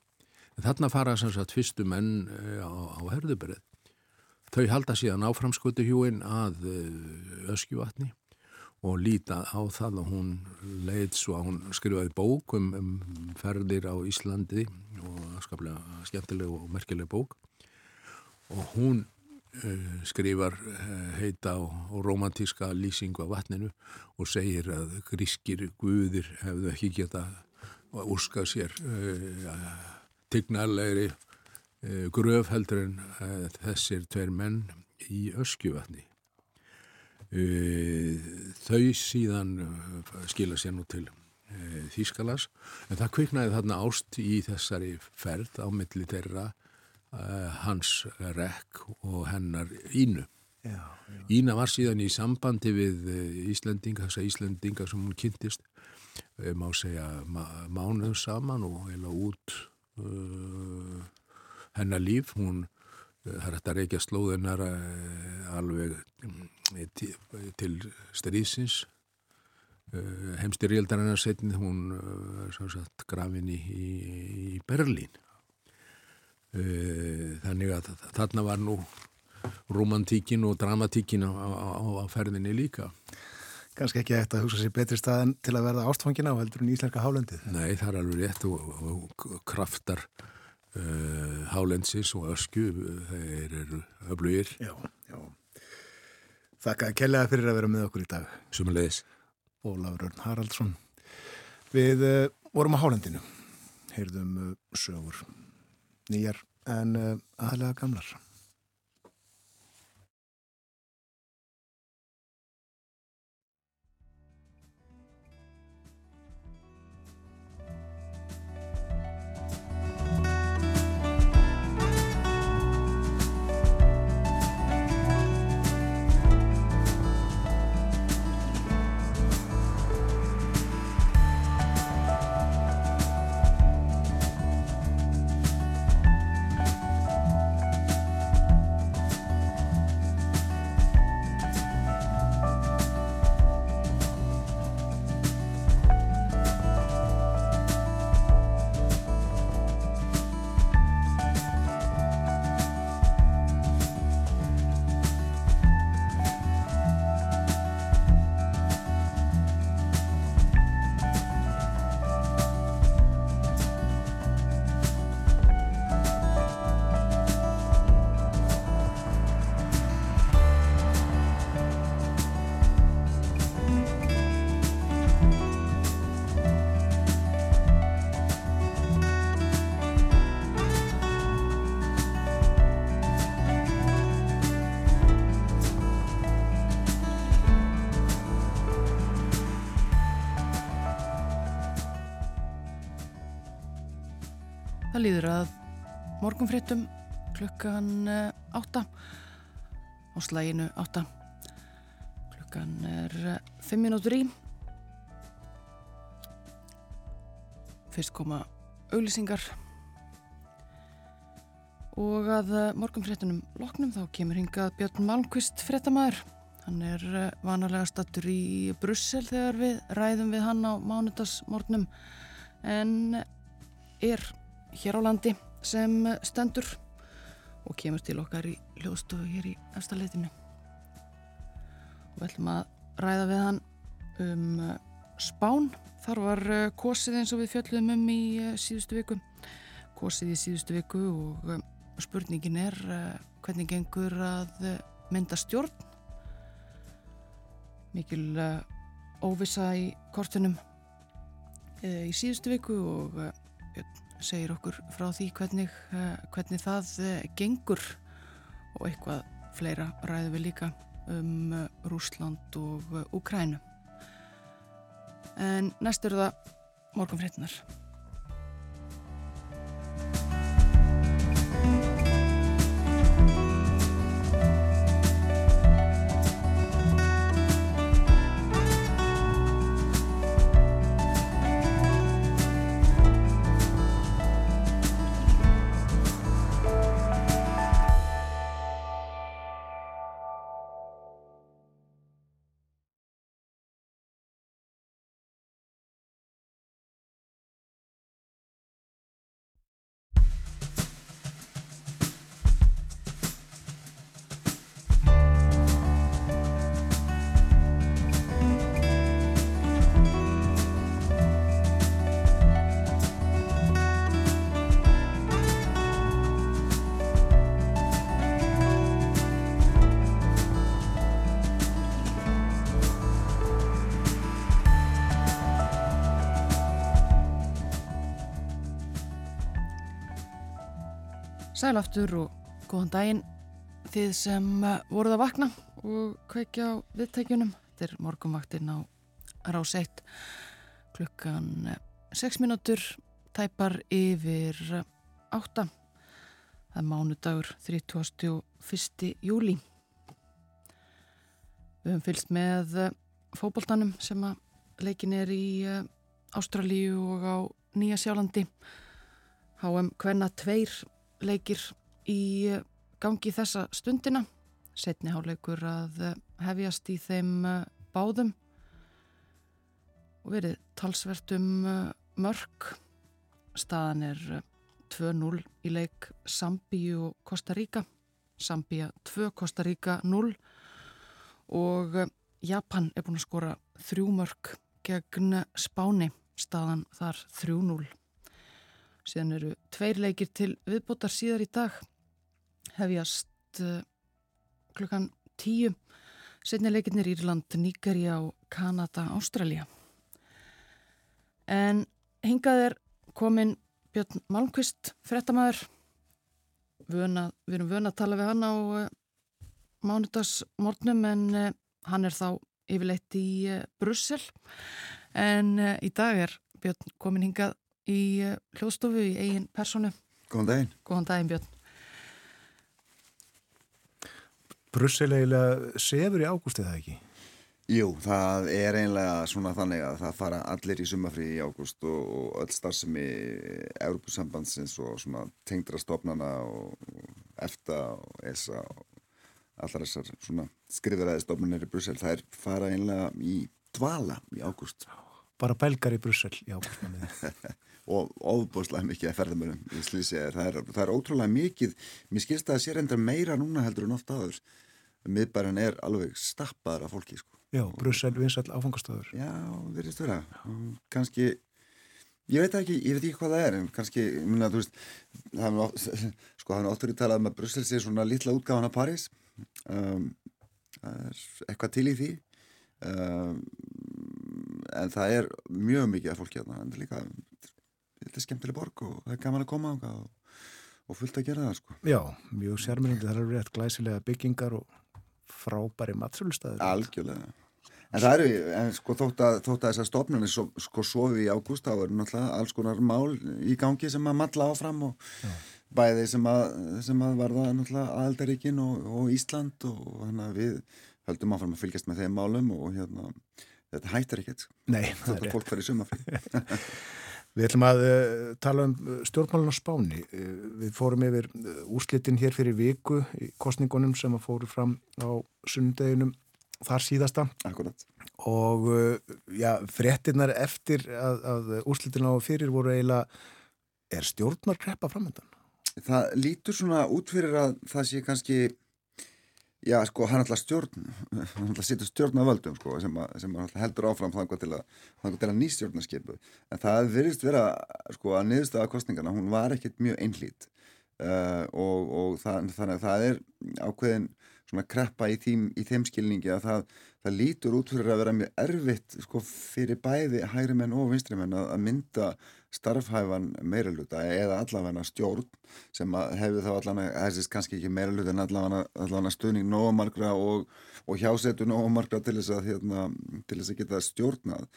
En þarna fara sem sagt fyrstu menn eh, á, á herðubreið. Þau halda síðan áframskötu hjúin að eh, öskjuvatni og líta á það og hún leið svo að hún skrifaði bók um, um ferðir á Íslandi og skaplega skemmtileg og merkileg bók. Og hún skrifar eh, heita og romantíska lýsingu af vatninu og segir að grískir guðir hefðu ekki geta úrskað sér tignarlegri uh, gröf heldur en þessir tveir menn í öskjuvatni. Þau síðan skila sér nú til Þýskalas en það kviknaði þarna ást í þessari ferð á milli þeirra hans rekk og hennar Ínu. Já, já. Ína var síðan í sambandi við eh, Íslendinga, þess að Íslendinga sem hún kynntist, eh, má segja mánuð saman og heila út uh, hennar líf. Hún, það er þetta reykja slóðunar alveg til, til stríðsins. Heimstyrjaldarinnar setni hún uh, grafin í, í Berlín. Eh, þannig að þarna var nú romantíkin og dramatíkin á, á, á ferðinni líka. Ganski ekki eftir að hugsa sér betri staðan til að verða ástfangina á heldur en íslenska hálendið. Nei, það er alveg rétt og, og kraftar uh, hálendsis og ösku þeir eru öflugir. Já, já. Þakka að kellaða fyrir að vera með okkur í dag. Sumulegis Ólafur Örn Haraldsson. Við uh, vorum á Hálendinu, heyrðum uh, sögur nýjar en uh, aðlega gamlar. Morgunfréttum klukkan eh, átta á slæginu átta. Klukkan er eh, fimm minútur í. Fyrst koma auglýsingar og að eh, morgunfréttunum loknum þá kemur hingað Björn Malmqvist fréttamaður. Hann er vanalega stattur í Brussel þegar við ræðum við hann á mánudagsmórnum en er hér á landi sem stendur og kemur til okkar í hljóðstofu hér í efstaleitinu. Og við ætlum að ræða við hann um uh, spán. Þar var uh, kosið eins og við fjöldum um í uh, síðustu viku. Kosið í síðustu viku og spurningin er hvernig gengur að mynda stjórn. Mikil óvisa í kortunum í síðustu viku og segir okkur frá því hvernig, hvernig það gengur og eitthvað fleira ræðum við líka um Rúsland og Ukrænu. En næst eru það morgunfréttinar. Sæl aftur og góðan daginn þið sem eh, voruð að vakna og kveikja á viðtækjunum. Þetta er morgunvaktinn á rás 1 klukkan 6 eh, minútur tæpar yfir 8. Eh, Það er mánudagur 31. júli. Við höfum fylst með fóboltanum sem að leikin er í Ástralíu og á Nýja Sjálandi. HM Kvenna 2 leikir í gangi þessa stundina. Setni háleikur að hefjast í þeim eh, báðum og verið talsvert um eh, mörg staðan er 2-0 eh, í leik Sambíu og Costa Rica. Sambíu 2, Costa Rica 0 og Japan er búin að skora þrjú mörg gegn Spáni. Staðan þar 3-0 síðan eru tveir leikir til viðbótar síðar í dag hefjast uh, klukkan tíu setni leikirnir Írland, Níkarja og Kanada, Ástralja En hingað er komin Björn Malmqvist, frettamæður. Við erum vöna að tala við hann á uh, mánudagsmórnum en uh, hann er þá yfirleitt í Brussel. En í dag er Björn komin hingað í hljóðstofu í eigin personu. Góðan daginn. Góðan daginn Björn. Brussel eiginlega sefur í ágúst eða ekki? Jú, það er einlega svona þannig að það fara allir í sumafrí í ágúst og, og öll starfsemi Európusambandsins og svona tengdra stofnana og EFTA og ESA og allar þessar svona skriðaræði stofnunir í Brussel, það er fara einlega í dvala í ágúst. Bara belgar í Brussel í ágúst og ofbúslega mikið að ferðamörnum í slísi það er, það er ótrúlega mikið. Mér skilst að það sé reyndar meira núna heldur en ofta aður miðbæran er alveg stappaður af fólki sko. Já, Brussel vinsall áfangastöður Já, verðist vera. Kannski, ég veit ekki ég veit ekki hvað það er, en kannski minna, veist, það er sko, oftur í talað um að Brussel sé svona lítla útgáðan af París. Um, það er eitthvað til í því. Um, en það er mjög mikið af fólki en það er líka þetta er skemmtileg borg og það er gaman að koma og, og fullt að gera það sko. Já, mjög sérmyndið, það eru rétt glæsilega byggingar og frábæri matsölustæður. Algjörlega. En það eru, en sko þótt að, þótt að þessar stofnunni so, sko sofi í ágúst þá eru náttúrulega alls konar mál í gangi sem að matla áfram og Já. bæði sem að, sem að varða náttúrulega Aldaríkin og, og Ísland og hann að við höldum áfram að fylgjast með þeim málum og hérna þetta hættar ekkert. Nei, það er rétt. Fólk farið sumafri. Við ætlum að uh, tala um eh, stjórnmálun á spáni. Uh, við fórum yfir úrslitin hér fyrir viku í kostningunum sem að fóru fram á sundeginum þar síðasta. Akkurat. Og uh, já, frettinnar eftir að, að úrslitin á fyrir voru eiginlega, er stjórnarkreppa framöndan? Það lítur svona út fyrir að það sé kannski Já, sko, hann ætla stjórn, hann ætla að setja stjórn að völdum, sko, sem, að, sem að heldur áfram þannig til að, að nýstjórnarskipu. En það virðist vera, sko, að niðurstaða kostningarna, hún var ekkert mjög einhlít uh, og, og það, þannig að það er ákveðin svona kreppa í, þým, í þeim skilningi að það, það lítur út fyrir að vera mjög erfitt, sko, fyrir bæði hægri menn og vinstri menn að, mynda starfhæfan meiraluta eða allavega stjórn sem hefur þá allavega, þessist kannski ekki meiraluta en allavega, allavega stuðning nógumarkra og, og hjásetu nógumarkra til þess að hérna, til þess að geta stjórnað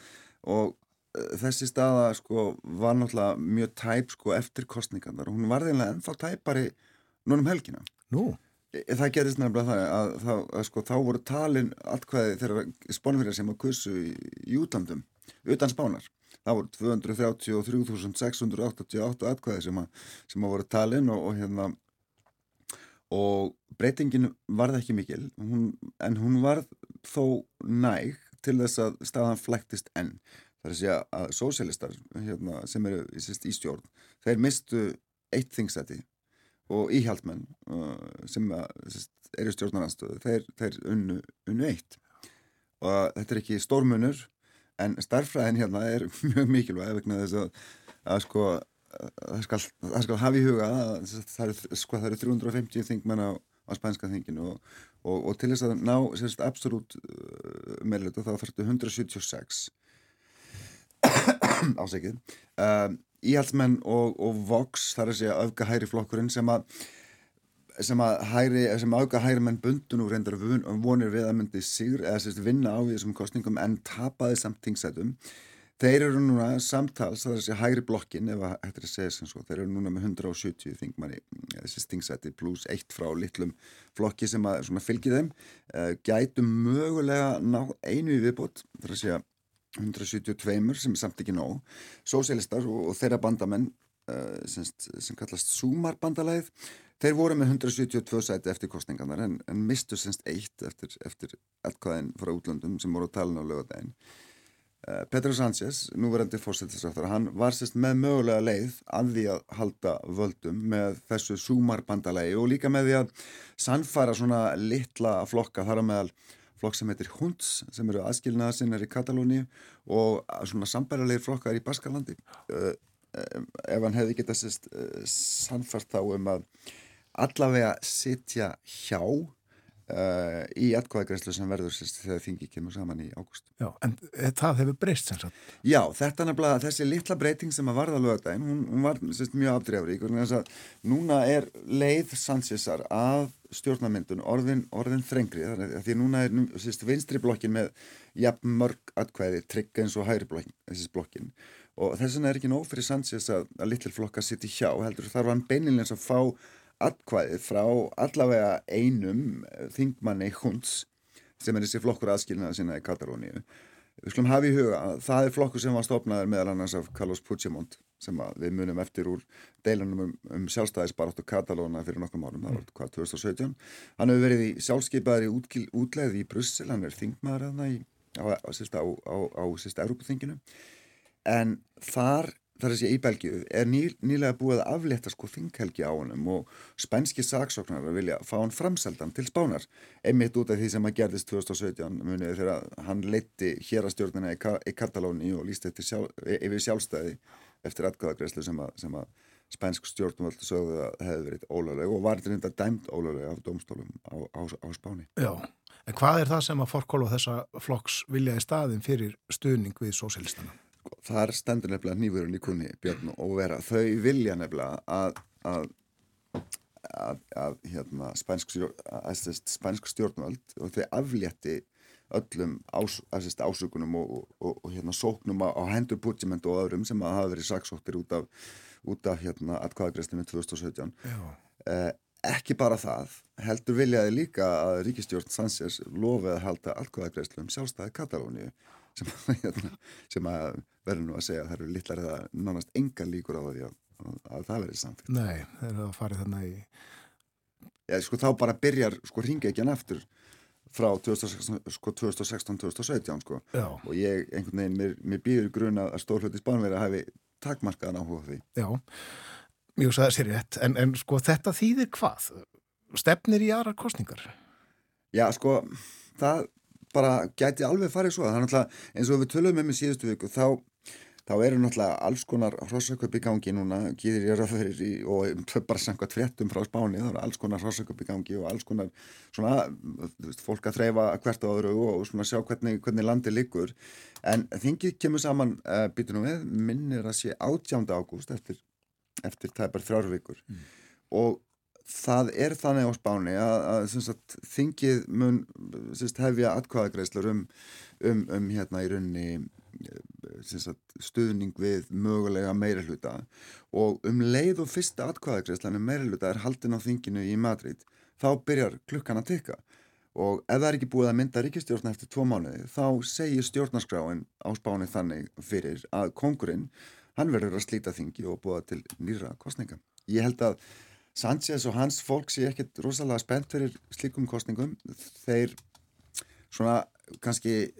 og uh, þessi staða sko var náttúrulega mjög tæp sko eftir kostningarnar og hún var þeimlega ennþá tæpari núnum helgina. Nú? E, það gerist nefnilega það að, að, að sko þá voru talin allkvæði þegar spánverðar sem að kussu í, í útlandum utan spánar. Það voru 233.688 atkvæði sem, sem að voru talin og, og hérna og breytingin varð ekki mikil. Hún, en hún varð þó næg til þess að staðan flæktist enn. Þar að segja að sósélistar hérna, sem eru í, í stjórn þeir mistu eitt þingsæti og íhjaldmenn uh, sem eru stjórnarnarstöðu þeir, þeir unnu, unnu eitt. Og þetta er ekki stórmunur en starffræðin hérna er mjög mikilvæg vegna þess að, að sko það skal, skal hafa í huga að það eru, sko, það eru 350 þingmenn á, á spænska þinginu og, og, og til þess að ná sérst absolutt uh, meðluta þá þarfstu 176 ásækið um, íhaldsmenn og, og Vox þar að segja öfga hæri flokkurinn sem að sem að hæri, sem auka hæri menn bundun og reyndar vonir við að myndi sigur, eða sérst vinna á þessum kostningum en tapaði samt tingsætum þeir eru núna samtals það er þessi hæri blokkin ef að hættir að segja sem svo, þeir eru núna með 170 þingmanni, þessi tingsæti pluss eitt frá litlum flokki sem að fylgi þeim, uh, gætu mögulega ná einu í viðbót það er að segja 172 sem er samt ekki nóg, sósélistar og, og þeirra bandamenn uh, sem, sem kallast Súmar-bandalæð Þeir voru með 172 sæti eftir kostningarnar en, en mistu semst eitt eftir, eftir allkvæðin frá útlöndum sem voru að tala um lögadaginn. Uh, Petro Sánchez, núverandi fórsettisrættar, hann var semst með mögulega leið að því að halda völdum með þessu súmarbandalegi og líka með því að sannfara svona litla flokka þar á meðal flokk sem heitir Hunds sem eru aðskilnaða sinnar í Katalóni og svona sambærilegir flokkar í Baskalandi. Uh, uh, ef hann hefði getað sannfart þá um að allavega sitja hjá uh, í atkvæðagreyslu sem verður sérst, þegar þingi kemur saman í ágúst. Já, en það hefur breyst sem sagt? Já, þetta nefnilega, þessi litla breyting sem að varða lögadaginn, hún, hún var sérst, mjög að núna er leið Sanchezar af stjórnarmyndun orðin, orðin þrengri því núna er sérst, vinstri blokkin með jafn mörg atkvæði trygg eins og hægri blokkin, blokkin og þess vegna er ekki nóg fyrir Sanchez að, að litlir flokka sitt í hjá heldur þarf hann beininleins að fá atkvæði frá allavega einum þingmanni hunds sem er þessi flokkur aðskilnaða sína í Katalóníu við skulum hafa í huga að það er flokkur sem var stopnaður meðal annars af Carlos Puigdemont sem við munum eftir úr deilunum um, um sjálfstæðisbaróttu Katalóna fyrir nokkum árum, það var hvað 2017 hann hefur verið í sjálfskeipaðar í útleið í Brussel, hann er þingmaður á, á, á, á, á sérst Európaþinginu en þar þar að sé í Belgíu er ný, nýlega búið að afleta sko þinghelgi á honum og spænski saksóknar að vilja fá hann framseldan til spánar einmitt út af því sem að gerðist 2017 munið þegar hann leitti hér að stjórnina í, í Katalóni og líst sjálf, yfir sjálfstæði eftir atkvæðagreyslu sem sem að spænsk stjórnvöldu sögðu að hefði verið ólega og var þetta dæmt ólega af domstólum á, á, á spáni. Já, en hvað er það sem að fórkóla þessa flokks vilja í staðin fyrir stuðning við sósélistana? Þar stendur nefnilega nýfurinn í kunni Björn og vera, þau vilja nefnilega að, að, að, að hérna, spænsk, spænsk stjórnvöld og þau aflétti öllum ás, ásökunum og, og, og, hérna, sóknum á, á hendur Puigdement og öðrum sem hafa verið saksóttir út af, út af hérna, atkvæðagrestinu 2017 eh, ekki bara það heldur viljaði líka að ríkistjórn Sanchez lofið að halda atkvæðagrestlu um sjálfstæði Katalóníu sem, hérna, sem að verður nú að segja að það eru litlar eða nánast enga líkur á því að, að það verður samfélag. Nei, það er að fara þannig í... Já, sko þá bara byrjar, sko ringa ekki hann aftur frá 2016-2017 sko, sko. og ég, einhvern veginn, mér, mér býður gruna að stórhluti spánverði að hafi takmarkaðan áhuga því. Já, mjög sæðið sér rétt, en, en sko þetta þýðir hvað? Stefnir í aðrar kostningar? Já, sko, það bara gæti alveg farið svo, það er náttúrulega eins og við tölum um í síðustu viku, þá þá eru náttúrulega alls konar hrossauköp í gangi núna, gýðir ég rafverðir í og bara samkvæmt fréttum frá spáni það eru alls konar hrossauköp í gangi og alls konar svona, veist, fólk að þreyfa hvert á öðru og svona sjá hvernig, hvernig landi liggur, en þingið kemur saman, uh, eh, býtur nú við minnir að sé 18. ágúst eftir, eftir tæpar þrjárvíkur mm. og það er þannig á spáni að, að, að þingið mun syns, hefja atkvæðagreislur um, um, um hérna í rauninni stuðning við mögulega meira hluta og um leið og fyrsta atkvæðagreislan um meira hluta er haldin á þinginu í Madrid þá byrjar klukkan að tikka og ef það er ekki búið að mynda ríkistjórna eftir tvo mánuði þá segir stjórnarskráin á spáni þannig fyrir að kongurinn hann verður að slíta þingi og búa til nýra kostninga. Ég held að Sanchez og hans fólk sé ekkert rosalega spennt fyrir slikum kostningum þeir svona kannski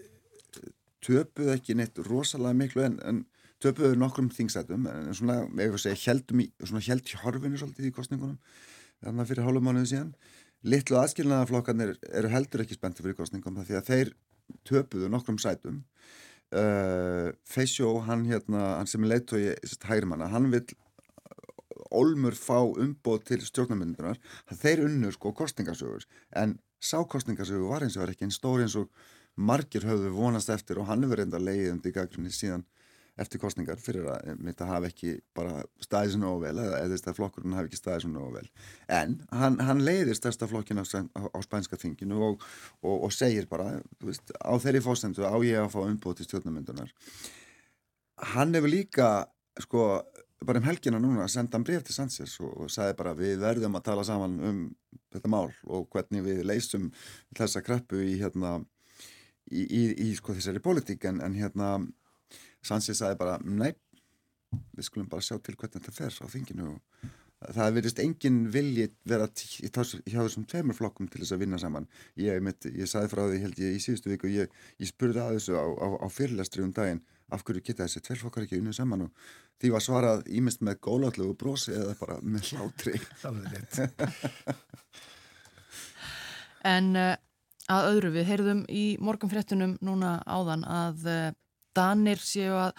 töpuð ekki neitt rosalega miklu en, en töpuðu nokkrum þingsætum en svona, ef við segja, heldum í svona held hjárfinu svolítið í kostningunum þannig að fyrir hálfum mánuðu síðan. Litlu aðskilnaðarflokkarnir eru heldur ekki spennti fyrir kostningum því að þeir töpuðu nokkrum sætum. Uh, Feisjó, hann hérna hann sem er leittói hægrimanna, hann vil Olmur fá umbóð til stjórnarmyndunar þeir unnur sko kostningasögur en sá kostningasögur var eins og var ekki einn stóri eins og margir höfðu vonast eftir og hann hefur reynda um því gaggrunni síðan eftir kostningar fyrir að mitt að hafa ekki bara staðið svona óvel eða eða þess að flokkurinn hafi ekki staðið svona óvel en hann, hann leiðir stærsta flokkin á, á, á spænska þinginu og, og, og segir bara veist, á þeirri fósendu á ég að fá umbúti stjórnumyndunar hann hefur líka sko bara um helgina núna að senda hann breyf til Sanchez og, sagði bara við verðum að tala saman um þetta mál og hvernig við leysum þessa kreppu í hérna í, í, í sko þessari pólitík. En, en hérna Sanchez sagði bara nei, við skulum bara sjá til hvernig þetta fer á þinginu. Og það verðist engin vilji vera hjá þessum tveimur flokkum til þess að vinna saman. Ég, mitt, ég sagði frá því held ég í síðustu viku ég, ég spurði að þessu á, á, á fyrirlestri um daginn af hverju geta þessi tveir flokkar ekki unnið saman? Og því var svarað ímest með góðlátlegu brosi eða bara með hlátri. En uh, að öðru við heyrðum í morgunfréttunum núna áðan að uh, Danir séu að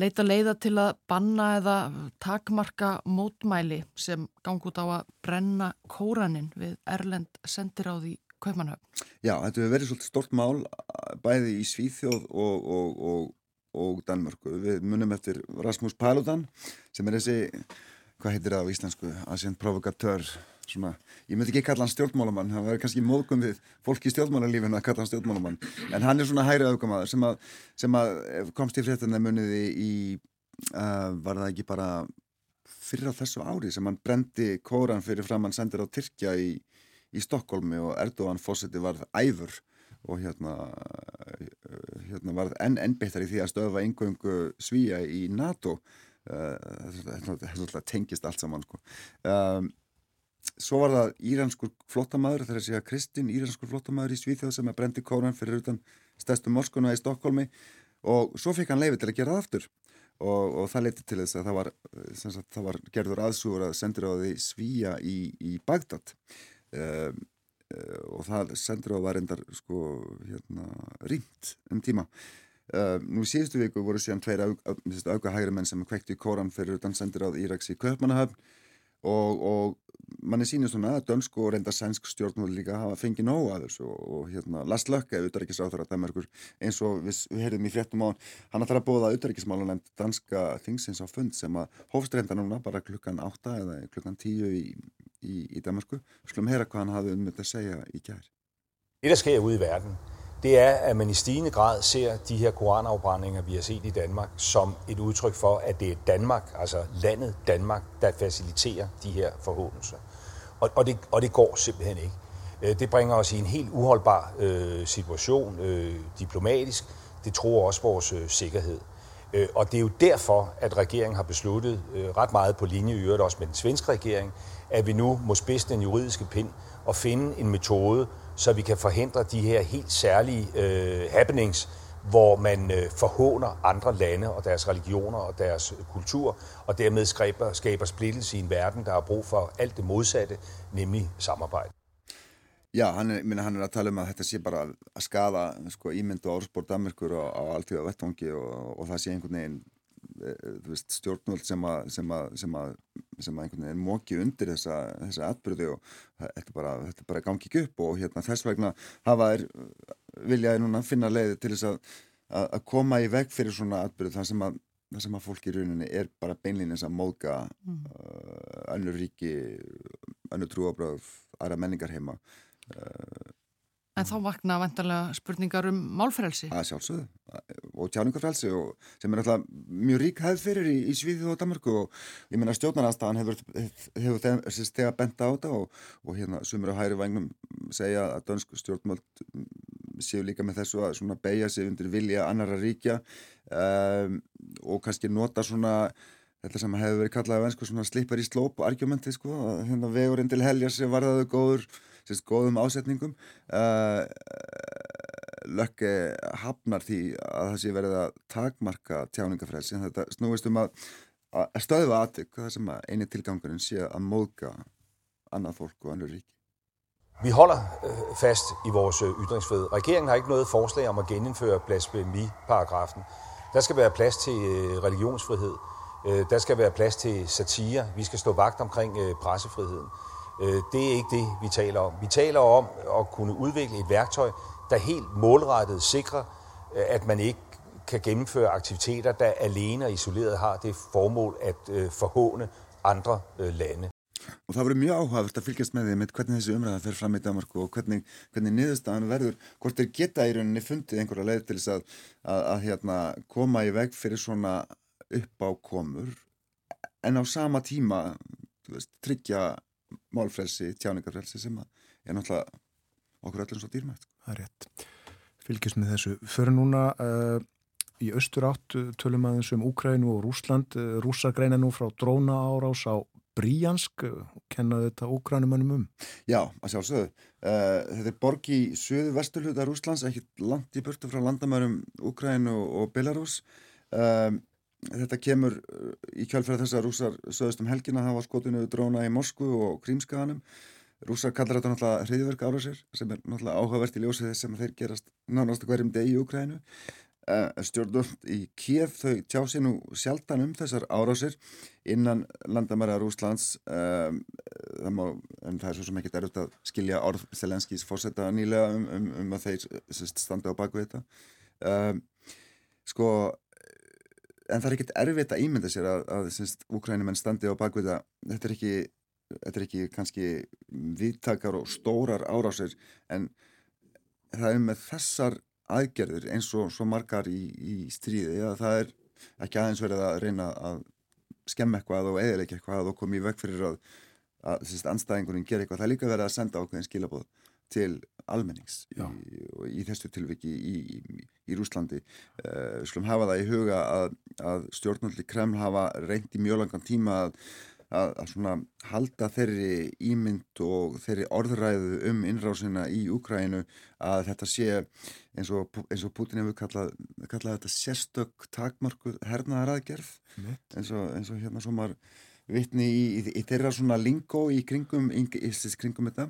leita leiða til að banna eða takmarka mótmæli sem gangi út á að brenna kóranin við Erlend sendiráði Kaupmannhöfn. Já, þetta hefur verið svolítið stort mál bæði í Svíþjóð og, og, og, og Danmörku. Við munum eftir Rasmus Paludan sem er þessi, hvað heitir það á íslensku, Asien Provocateur. Svona, ég myndi ekki kalla hann stjórnmálamann hann verður kannski móðgum við fólki í stjórnmálarlífinu að kalla hann stjórnmálamann. En hann er svona hæri auðgamaður sem, sem að komst í fréttina muniði í uh, var það ekki bara fyrir á þessu ári sem hann brendi kóran fyrir fram hann sendir á Tyrkja í, í Stokkólmi og Erdogan fósiti varð æfur og hérna, hérna varð enn ennbyttar í því að stöfa yngöngu svíja í NATO. Þetta tengist allt saman sko. Um, svo var það íranskur flottamæður þegar sé að Kristinn, íranskur flottamæður í Svíþjóð sem er brendi kóran fyrir utan stærstu morskuna í Stokkólmi og svo fikk hann leiði til að gera það aftur. Og, og það leiti til þess að það var, sagt, það var gerður aðsúur að sendur á því Svíja í, í Bagdad. Um, og það sendur á var endar sko hérna rímt um tíma. Uh, nú síðustu viku voru síðan tveir auka hægri menn sem kvekti í kóran fyrir utan sendir á Íraks í Köpmannahöfn og, og manni sýnir svona að dönsk og reynda sænsk stjórnvöld líka hafa fengið nógu að þessu. Og, og hérna Lars Lökke, auðvitaðrikisráþur að Danmarkur eins og við, við heyrðum í fréttum á hann hann ætlar að bóða auðvitaðrikismálunemnd danska þingsins á fund sem að hófstreinda núna bara klukkan 8 eða klukkan 10 í, i, i Damasku. Skulle heyra hvað hann hafði um þetta að segja í kær Det der sker ude i verden det er, at man i stigende grad ser de her koranafbrændinger, vi har set i Danmark, som et udtryk for, at det er Danmark, altså landet Danmark, der faciliterer de her forhåndelser. Og, og, det, og det går simpelthen ikke. Øh, det bringer os i en helt uholdbar øh, situation øh, diplomatisk. Det tror også vores øh, sikkerhed. Øh, og det er jo derfor, at regeringen har besluttet, øh, ret meget på linje i øvrigt også med den svenske regering, at vi nu må spidse den juridiske pind og finde en metode, så vi kan forhindre de her helt særlige øh, happenings, hvor man øh, forhåner andre lande og deres religioner og deres øh, kultur, og dermed skaber, skaber splittelse i en verden, der har brug for alt det modsatte, nemlig samarbejde. Já, hann er, minna, hann er að tala um að þetta sé bara að skada sko, ímynd og orðspór Danmarkur á, á alltíða vettvangi og, og það sé einhvern veginn veist, stjórnvöld sem að, sem að, sem að, sem að einhvern veginn móki undir þessa, þessa atbyrði og þetta bara, þetta bara gangi ekki upp og hérna, þess vegna hafa er viljaði núna finna leiði til þess að koma í veg fyrir svona atbyrði þar sem að það sem að fólk í rauninni er bara beinlýnins að móðga mm. uh, önnur ríki, önnur trúabröð, aðra menningar heima En þá vakna vantarlega spurningar um málfrelsi. Það sjálfsögðu og tjáningarfrelsi og sem er alltaf mjög rík hefð fyrir í, í Svíði og Danmarku og ég menna stjórnarnastafan hefur, hefur þegar benta á þetta og, og hérna sumur á hæri vagnum segja að dönsk stjórnmöld séu líka með þessu að svona beigja sig undir vilja annara ríkja um, og kannski nota svona þetta sem hefur verið kallað af ennsku svona slipper í slóp argumenti sko, hérna vegurinn til heljar sem varðaðu góður sérst, góðum ásetningum eh, uh, lökki hafnar því að það sé verið að takmarka tjáningafrelsi þetta snúist um að, að stöðva aðtök það sem að eini tilgangurinn sé að móðga annað fólk og annur ríki Vi holder øh, fast i vores øh, ytringsfrihed. Regeringen har ikke noget forslag om at genindføre blasfemiparagrafen. Der skal være plads til øh, religionsfrihed. Der skal være plads til satire. Vi skal stå vagt omkring pressefriheden. Øh, det er ikke det, vi taler om. Vi taler om at kunne udvikle et værktøj, der helt målrettet sikrer, øh, at man ikke kan gennemføre aktiviteter, der alene og isoleret har det formål at øh, forhåne andre lande. Og það verður mjög áhugavert að fylgjast með því með hvernig þessi umræða fer fram í Danmarku og hvernig, hvernig niðurstaðan verður, hvort þeir geta í rauninni fundið einhverja leið til þess að, að, að hérna, koma í veg fyrir svona uppákomur en á sama tíma veist, tryggja málfrelsi, tjáningarfrelsi sem er náttúrulega okkur öllum svo dýrmætt. Sko. Það er rétt. Fylgjast með þessu. Fyrir núna uh, í austur átt tölum aðeins um Úkrænu og Rúsland. Rússar greina nú frá dróna árás á Bríjansk, kennaðu þetta ókrænumannum um? Já, að sjálfsögðu. Uh, þetta er borg í söðu vesturluta Rúslands, ekki langt í burtu frá landamærum Úkrænu og Belarus. Uh, þetta kemur í kjálfæra þess að rúsar söðust um helgina hafa skotinu dróna í Moskvu og Krímskaganum. Rúsar kallar þetta náttúrulega hriðverk ára sér sem er náttúrulega áhugavert í ljósið þess sem þeir gerast nánast hverjum deg í Úkrænu. uh, stjórnvöld í Kiev þau tjá sér nú sjaldan um þessar árásir innan landamæra Rúslands um, það má, en það er svo sem ekki erfitt að skilja orð Selenskis fórsetta nýlega um, um, um að þeir standa á baku þetta um, sko en það er ekkert erfitt að ímynda sér að, að úkrænumenn standi á baku þetta er ekki þetta er ekki kannski viðtakar og stórar árásir en það er með þessar aðgerðir eins og svo margar í, í stríði að það er ekki aðeins verið að reyna að skemma eitthvað og eðilegja eitthvað og koma í veg fyrir að, að sérst, anstæðingunum gera eitthvað. Það er líka verið að senda ákveðin skilabóð til almennings í, í þessu tilviki í, í, í Rúslandi. Uh, Skulum hafa það í huga að, að stjórnalli Kreml hafa reynd í mjög langan tíma að að, að svona halda þeirri ímynd og þeirri orðræðu um innrásina í Úkrænu að þetta sé eins og, eins og Putin hefur kallað, kallað þetta sérstök takmarku hernaðaraðgerð. Eins og, eins og hérna svo maður vittni í, í, í þeirra svona lingó í kringum, í, kringum þetta.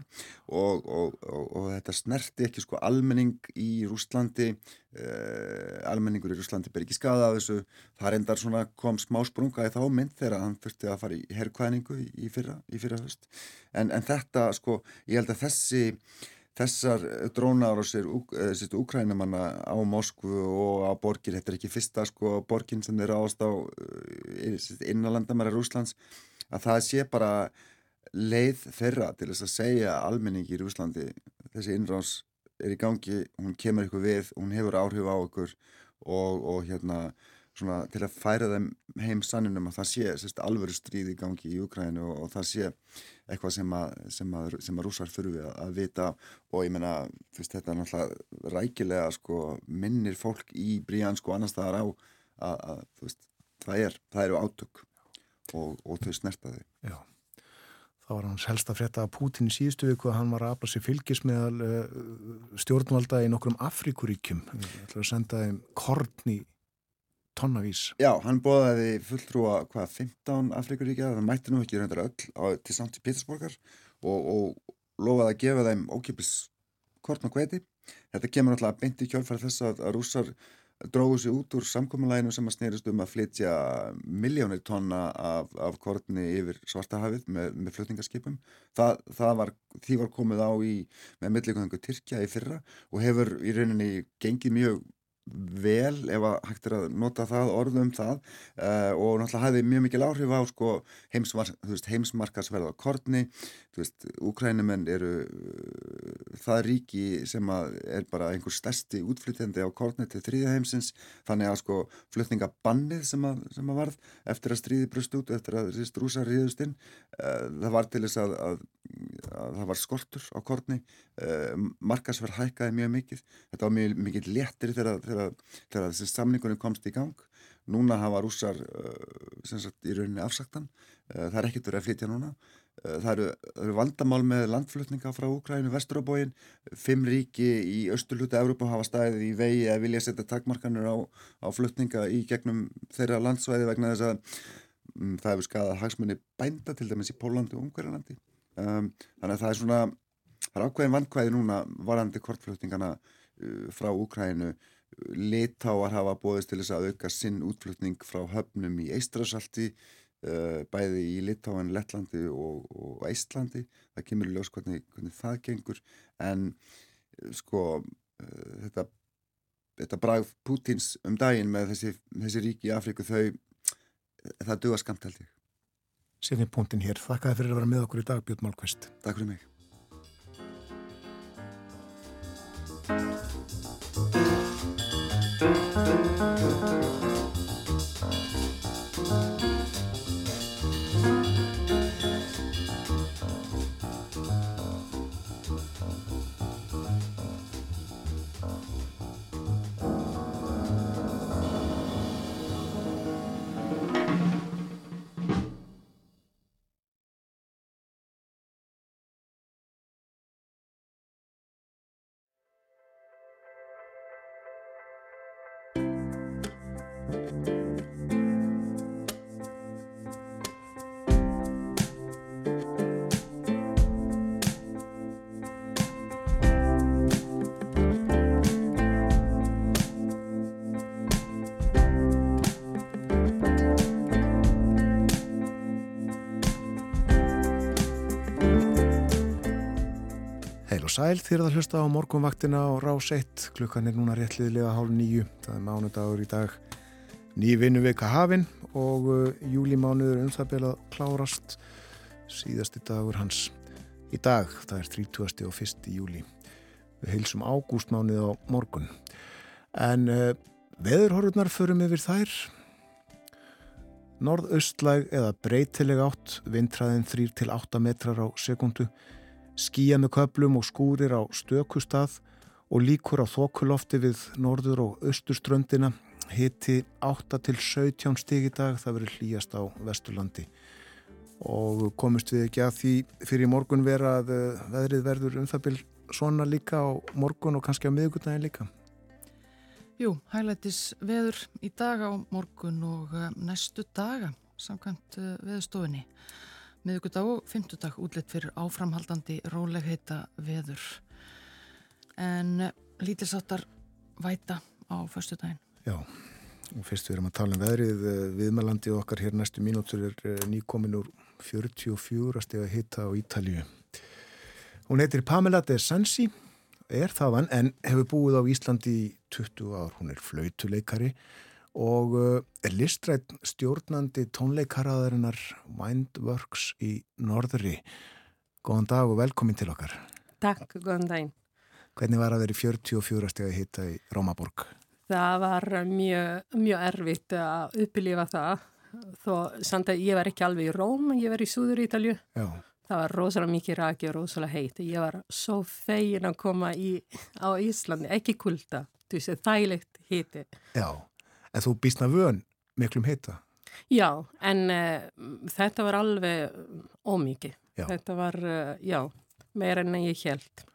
Og, og, og, og þetta snerti ekki sko almenning í Rúslandi uh, almenningur í Rúslandi ber ekki skada af þessu. Það reyndar svona kom smá sprunga í þá mynd þegar hann þurfti að fara í herrkvæningu í fyrra, fyrra höst en, en þetta sko, ég held að þessi þessar drónar á sér úkrænumanna á Moskvu og á borgir, þetta er ekki fyrsta sko borgin sem þeir áast á eh, innanlandamæra Rúslands að það sé bara leið þeirra til þess að segja almenningi í Rúslandi, þessi innrás er í gangi, hún kemur ykkur við hún hefur áhrif á ykkur og, og hérna svona til að færa þeim heim sanninum að það sé sérst, alvöru stríð í gangi í Ukrænu og, og það sé eitthvað sem að, sem að, sem að rúsar þurfi að, vita og ég menna þetta er náttúrulega rækilega sko, minnir fólk í Bríansk og annar staðar á að veist, það, er, það eru átök og, og þau snerta þau. Já. Það var hans helst að frétta að Putin í síðustu viku að hann var að afla sér fylgis með uh, stjórnvalda í nokkrum Afrikuríkjum. Það ætlaði að senda þeim korn í tonnavís. Já, hann bóðaði fulltrúa hvað 15 Afrikuríkja, það mætti nú ekki reyndar öll á, til samt í Pétursborgar og, og lofaði að gefa þeim ókipis kort og hveti. Þetta kemur alltaf beint í kjálfæri þess að, að rússar dróðu sér út úr samkominlæginu sem að snerist um að flytja miljónir tonna af, af kortni yfir Svartahafið með, með flutningarskipum. Það, það var, því var komið á í, með millikvöngu Tyrkja í fyrra og hefur í rauninni gengið mjög vel ef að hægt er að nota það orðum það uh, og náttúrulega hæði mjög mikil áhrif á sko, heimsmar, heimsmarkasverð á kortni Úkrænumenn eru uh, það ríki sem er bara einhver stærsti útflytjandi á kortni til þrýða heimsins. Þannig að sko flutningabannið sem að, sem að varð eftir að stríði brust út eftir að rúsa ríðustinn uh, það var til þess að, að, að það var skortur á kortni markasverð hækkaði mjög mikið. Þetta var mjög mikið léttir þegar þegar þessi samningunni komst í gang. Núna hafa rússar uh, sagt, í rauninni afsaktan uh, það er ekkert verið að flytja núna. Uh, það eru, eru vandamál með landflutninga frá Úkrænu, Vesturábóin fimm ríki í östulutu Európa hafa staðið í vegi að vilja setja takmarkanur á, á flutninga í gegnum þeirra landsvæði vegna þess að um, það hefur skadað hagsmunni bænda til dæmis í Pólandi og Ungverðarlandi um, þannig að það er svona það er ákveðin vandkvæði núna varandi kortflutningana frá Úkrænu Litáar hafa bóðist til þess að auka sinn útflutning frá höfnum í Eistrasalti, uh, bæði í Litáan, Lettlandi og, og Eistlandi. Það kemur í ljós hvernig, hvernig það gengur en uh, sko uh, þetta, þetta brað Pútins um daginn með þessi, þessi ríki í Afríku þau, það duða skamt held ég. Sérni punktin hér. Þakka fyrir að vera með okkur í dag Björn Málkvist. Takk fyrir mig. Sæl þér að hlusta á morgunvaktina á rás 1. Klukkan er núna réttliðilega hálf nýju. Það er mánudagur í dag. Ný vinnuvika hafinn og uh, júlimánuður um það beilað klárast. Síðasti dagur hans í dag. Það er 30. og 1. júli. Við heilsum ágústmánuð á morgun. En uh, veðurhorfurnar förum yfir þær. Norðaustlæg eða breytileg átt, vindræðin 3-8 metrar á sekundu skýja með köplum og skúrir á stökustad og líkur á þokulofti við norður og austurströndina. Hiti 8 til 17 stík í dag, það verður hlýjast á Vesturlandi. Og komist við ekki að því fyrir morgun vera að eh, veðrið verður um það byrj svona líka á morgun og kannski á miðugundagin líka? Jú, hælætis veður í dag á morgun og eh, næstu daga samkvæmt eh, veðustofinni miðugudag og fymtudag útlitt fyrir áframhaldandi rólegheita veður. En eh, lítilsáttar væta á förstu daginn. Já, og fyrst við erum að tala um veðrið, eh, viðmælandi okkar hér næstu mínútur er eh, nýkomin úr 44 steg að hitta á Ítalju. Hún heitir Pamela de Sansi, er þaðan en hefur búið á Íslandi í 20 ár. Hún er flautuleikari og uh, er listrætt stjórnandi tónleikaraðarinnar Windworks í Norðri. Góðan dag og velkomin til okkar. Takk, góðan daginn. Hvernig var að vera í 44 stegi hitta í Rómaborg? Það var mjög, mjög erfitt að upplifa það. Þó samt að ég var ekki alveg í Róm, ég var í Súður Ítalju. Já. Það var rosalega mikið raki og rosalega heit. Ég var svo fegin að koma í, á Íslandi, ekki kulda. Þú veist, þægilegt hiti. Já. En þú býstna vön miklum heita? Já, en uh, þetta var alveg ómikið. Þetta var, uh, já, meira enn ég held.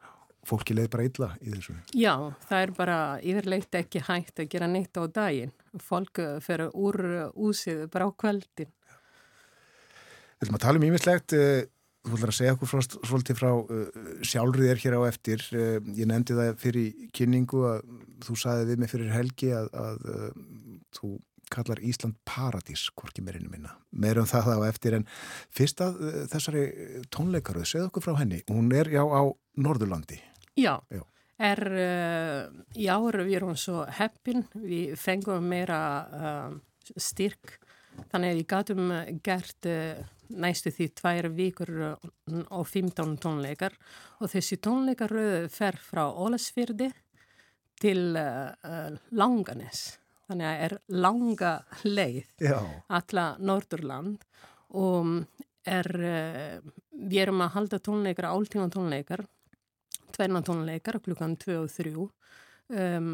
Fólki leið bara illa í þessu? Já, það er bara yfirleitt ekki hægt að gera neitt á daginn. Fólk fyrir úr úsið bara á kveldin. Við ætlum að tala um ímislegt. Eh, þú ætlar að segja okkur frá, svolítið frá sjálfrið er hér á eftir. Ég nefndi það fyrir kynningu að þú saði við mig fyrir helgi að, að þú kallar Ísland paradís, hvorki meirinu minna. Meirum það það á eftir en fyrst að uh, þessari tónleikaröð, segð okkur frá henni. Hún er já á Norðurlandi. Já, já. er uh, ára við erum svo heppin, við fengum meira uh, styrk þannig að við gætum gert uh, næstu því tvær vikur og 15 tónleikar og þessi tónleikaröð fer frá Ólasfyrdi til Langanes þannig að er langa leið Já. alla Norturland og er, við erum að halda tónleikar, áltíma tónleikar tverna tónleikar klukkan 2 og 3 um,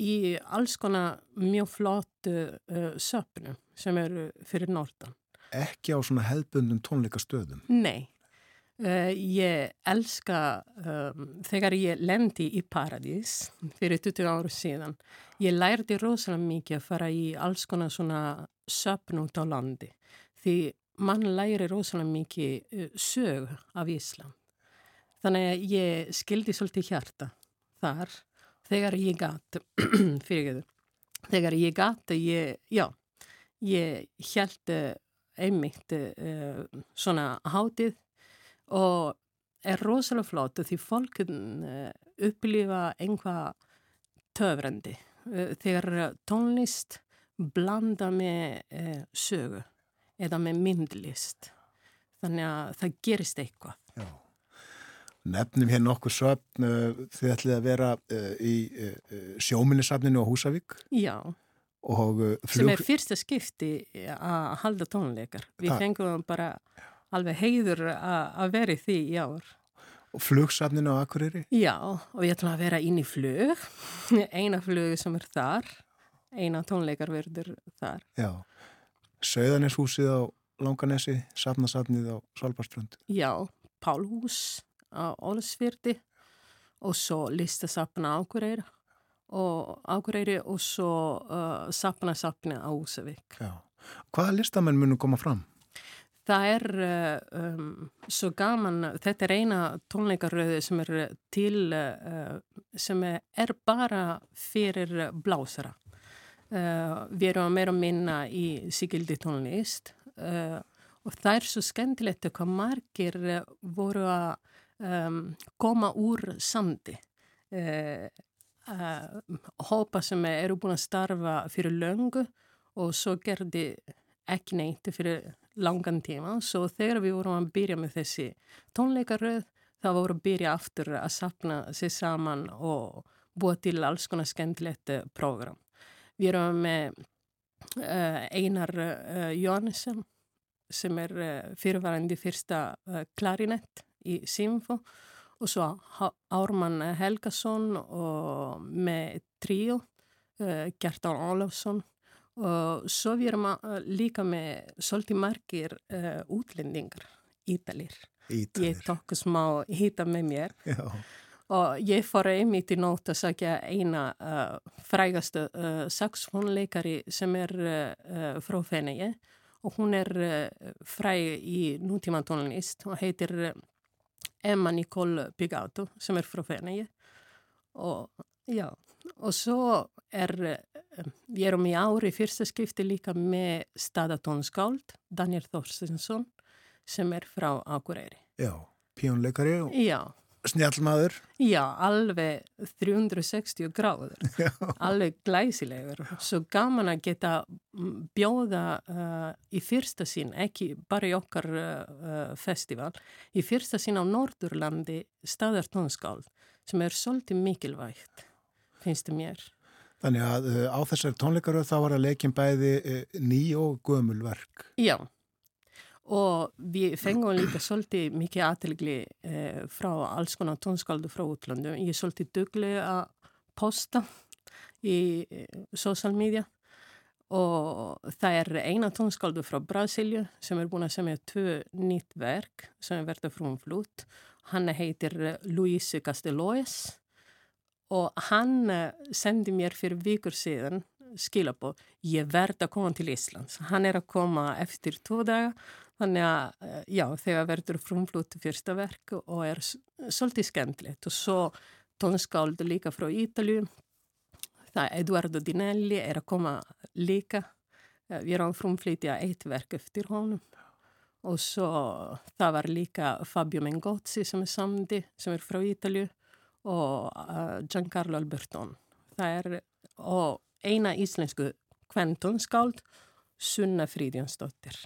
í alls konar mjög flott uh, söpnu sem eru fyrir Nortan. Ekki á svona hefðbundum tónleikastöðum? Nei. Uh, ég elska um, þegar ég lendi í Paradís fyrir 20 áru síðan. Ég lærði rosalega mikið að fara í alls konar svona söpnu út á landi. Því mann læri rosalega mikið uh, sög af Ísland. Þannig að ég skildi svolítið hjarta þar þegar ég gatt, þegar ég gatt, ég, já, ég held einmitt uh, svona hátið og er rosalega flott því fólk uh, upplifa einhvað töfrandi uh, þegar tónlist blanda með sögu eða með myndlist. Þannig að það gerist eitthvað. Já. Nefnum hér nokkur söfn, þið ætlið að vera í sjóminnisafninu á Húsavík. Já, flug... sem er fyrsta skipti að halda tónleikar. Við Þa... fengum bara alveg heiður að vera í því í ár. Og flugsafninu á Akureyri? Já, og ég ætla að vera inn í flug, eina flug sem er þar, eina tónleikar verður þar. Já, Söðaneshúsið á Langanesi, Safnasafnið á Svalbardströnd. Já, Pálhús á Ólasfyrdi og svo listasafna Akureyra og Akureyri og svo uh, sapna-sapna á Úsavík. Hvaða listamenn munum koma fram? Það er uh, um, svo gaman, þetta er eina tónleikaröðu sem er til, uh, sem er bara fyrir blásara. Uh, við erum að meira minna í sigildi tónlist uh, og það er svo skemmtilegt að hvað margir voru að um, koma úr sandi. Hópa sem eru búin að starfa fyrir löngu og svo gerði ekki neitt fyrir langan tíma. Svo þegar við vorum að byrja með þessi tónleikaröð þá vorum við að byrja aftur að sapna sér saman og búa til alls konar skemmtilegt program. Við erum með uh, Einar uh, Jóhannesson sem er uh, fyrirvarandi fyrsta klarinett í Simfo og svo Ármann Helgason og með tríu Gjertan Ólafsson og svo við erum líka með svolítið margir útlendingar, Ídalir. Ídalir. Ég tók smá hýta með mér. Já og ég fór einmitt í nót að sagja eina uh, frægastu uh, saxfónleikari sem er uh, frá Fenegi og hún er fræg í nútíma tónlist og heitir Emma Nicole Pigato sem er frá Fenegi og já, og svo er við erum í ári fyrsta skipti líka með stadatónskáld Daniel Þorstinsson sem er frá Akureyri Já, pjónleikari og... Já Snjallmaður? Já, alveg 360 gráður, Já. alveg glæsilegur. Svo gaman að geta mm, bjóða uh, í fyrsta sín, ekki bara í okkar uh, festival, í fyrsta sín á Nordurlandi staðartónskáld sem er svolítið mikilvægt, finnst það mér. Þannig að uh, á þessari tónleikaröð þá var að leikin bæði uh, ný og gömulverk. Já og við fengum líka svolítið mikið aðtilgli eh, frá alls konar tónskáldu frá útlöndu. Ég er svolítið dugleg að posta í eh, social media og það er eina tónskáldu frá Brasilju sem er búin að semja tvö nýtt verk sem er verið frá um flut. Hann heitir Luis Castellóes og hann eh, sendi mér fyrir vikur síðan skilabóð, ég verð að koma til Íslands. Hann er að koma eftir tvo daga Þannig að, eh, já, þegar verður frumflutu fyrsta verk og er svolítið skemmtilegt og svo tónskáldu líka frá Ítalju. Það er Eduardo Dinelli er að koma líka. Eh, við erum frumflytja eitt verk eftir honum. Og svo það var líka Fabio Mengozzi sem er samdi, sem er frá Ítalju og uh, Giancarlo Alberton. Það er, og eina íslensku kventónskáld, Sunna Fríðjónsdóttir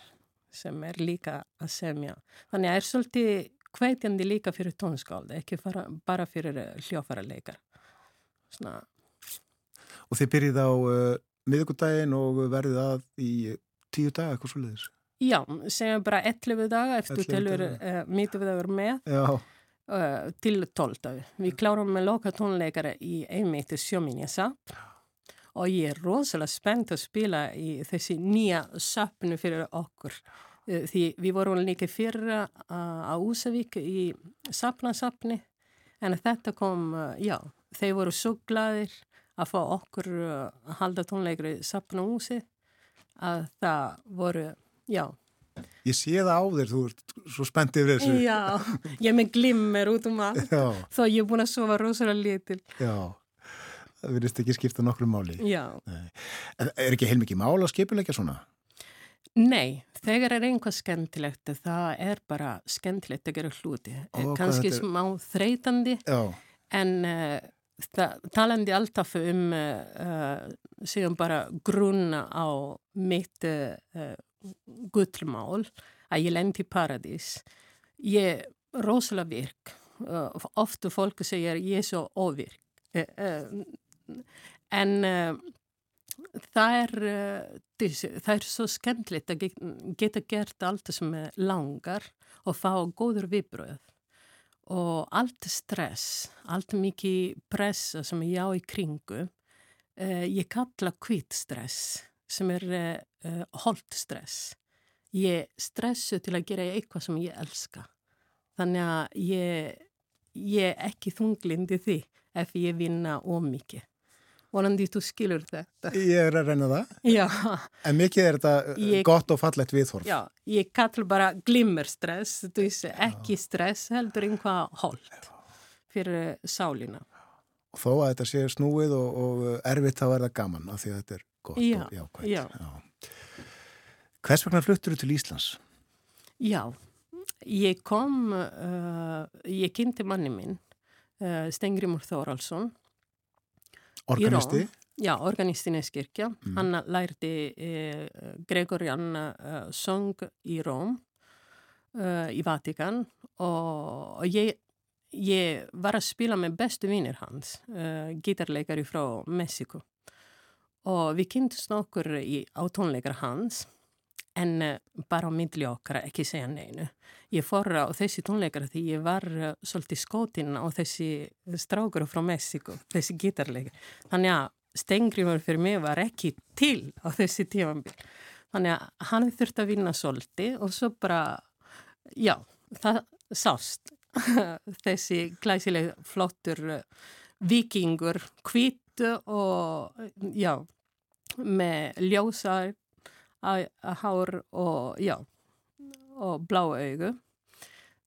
sem er líka að semja. Þannig að það er svolítið hveitjandi líka fyrir tónskáldi, ekki fara, bara fyrir eh, hljófaraleikar. Svona. Og þið byrjið á uh, miðugudaginn og verðið að í tíu daga, eitthvað svolítið? Já, segjum bara 11 daga eftir telur uh, miðugdagur með uh, til 12 dagar. Við klárum með loka tónleikara í einmitt sjóminja sapp og ég er rosalega spennt að spila í þessi nýja sapnu fyrir okkur. Eh, því við vorum líka fyrra á Úsavík í sapnansapni en þetta kom, eh, já, þeir voru svo gladir að fá okkur að halda tónleikri sapnahúsi að það voru, já. Ég sé það á þér, þú ert svo spennt yfir þessu. Já, ég með glimmer út um allt, þó ég er búin að sofa rosalega litil. Já, það verðist ekki skipta nokkru máli. Já. Nei. Er ekki heilmikið mál að skipulegja svona? Nei, þegar er einhvað skemmtilegt það er bara skemmtilegt að gera hluti Ó, kannski smá þreytandi Já. en uh, talandi alltaf um uh, síðan bara grunna á mitt uh, gullmál að ég lendi í paradís. Ég er rosalega virk. Ofta fólk segir ég er svo óvirk. En það er, eh, það er svo skemmtilegt að geta gert allt sem er langar og fá góður viðbröð og allt stress, allt mikið pressa sem ég á í kringu, eh, ég kalla kvitt stress sem er eh, holdt stress. Ég stressu til að gera eitthvað sem ég elska. Þannig að ég, ég ekki þunglindi því ef ég vinna ómikið vonandi þú skilur þetta. Ég er að reyna það. Já. En mikið er þetta uh, ég, gott og fallett viðhorf. Já, ég kall bara glimmerstress, þú veist, ekki stress heldur einhvað hold fyrir sálina. Og þó að þetta sé snúið og, og erfitt þá er það gaman af því að þetta er gott já, og jákvæmt. Já, já. Hvers vegna fluttur þú til Íslands? Já, ég kom, uh, ég kynnti manni minn, uh, Stengrimur Þóraldsson. Organisti? Já, organisti Neskirkja. Mm. Hann lærti uh, Gregorian söng í Róm, í Vatikan og, ég, ég var að spila með bestu vinnir hans, gitarleikari frá Mexiko. Og við kynntumst okkur í átónleikar hans en eh, bara á myndli okkar, ekki segja neinu. Ég fór á þessi tónleikara því ég var eh, svolítið skótinn á þessi strákur frá Mexiko, þessi gitarleikar. Þannig að Stengrimur fyrir mig var ekki til á þessi tífambil. Þannig að hann þurfti að vinna svolítið og svo bara, já, það sást þessi glæsileg flottur eh, vikingur, kvítu og já, með ljósar hár og, já, og blá augu.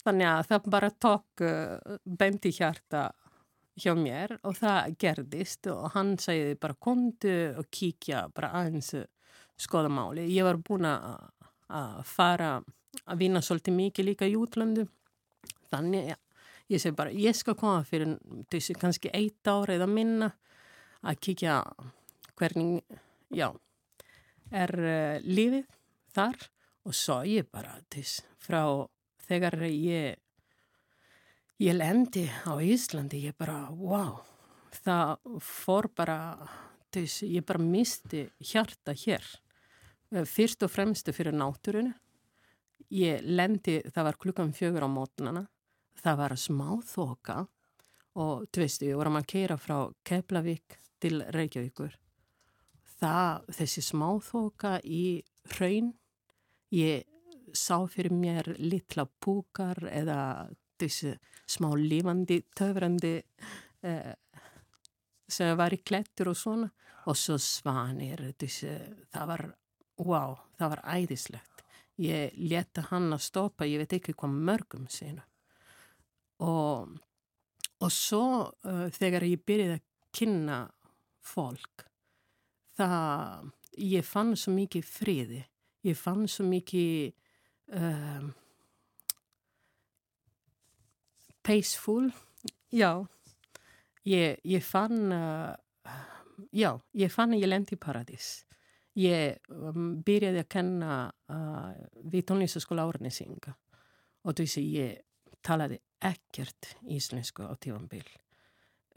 Þannig að það bara tók uh, beint í hjarta hjá mér og það gerðist og hann segði bara kontu og kíkja bara aðeins skoða máli. Ég var búin að fara að vinna svolítið mikið líka í útlöndu. Þannig ja, ég segi bara ég skal koma fyrir þessi kannski eitt ára eða minna að kíkja hvernig, já. Er uh, lífið þar? Og svo ég bara þess frá þegar ég ég lendi á Íslandi ég bara wow það fór bara þess ég bara misti hjarta hér. Eh, fyrst og fremstu fyrir náttúrunu ég lendi það var klukkan fjögur á mótnana það var smá þoka. Og þú veist, við vorum að keira frá Keflavík til Reykjavíkur það, þessi smáþóka í hraun, ég sá fyrir mér litla púkar eða þessi smá lífandi, töfrandi eh, sem var í klettur og svona og svo svanir, þessi, það var, wow, það var æðislegt. Ég leta hann að stoppa, ég veit ekki hvað mörgum sína. Og, og svo uh, þegar ég byrjaði að kynna fólk, það, ég fann svo mikið friði, ég fann svo mikið um, peaceful, já, ég, ég fann, uh, já, ég fann að ég lendi í paradís. Ég um, byrjaði að kenna uh, við tónlistaskóla áranesinga og þú veist, ég talaði ekkert íslensku á tífambil.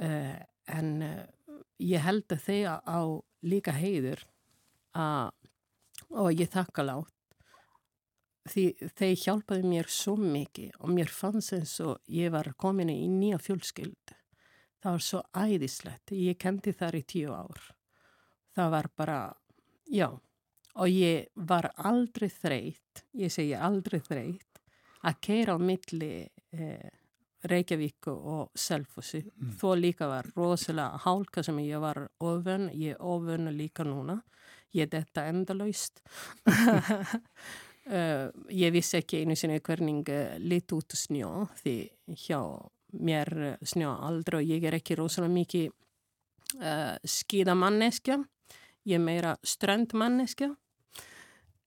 Uh, en uh, ég held að þegar á líka heiður að, og ég þakka látt því þeir hjálpaði mér svo mikið og mér fannst eins og ég var komin í nýja fjölskyld það var svo æðislegt. Ég kendi þar í tíu ár. Það var bara, já og ég var aldrei þreyt ég segja aldrei þreyt að keira á milli eh, Reykjavík og Selfossi. Mm. Þó líka var rosalega hálka sem ég var ofun, ég er ofun líka núna. Ég er þetta endalaust. uh, ég vissi ekki einu sinni hvernig uh, lit út snjó því hjá mér uh, snjó aldrei og ég er ekki rosalega mikið uh, skíðamanneskja. Ég er meira ströndmanneskja.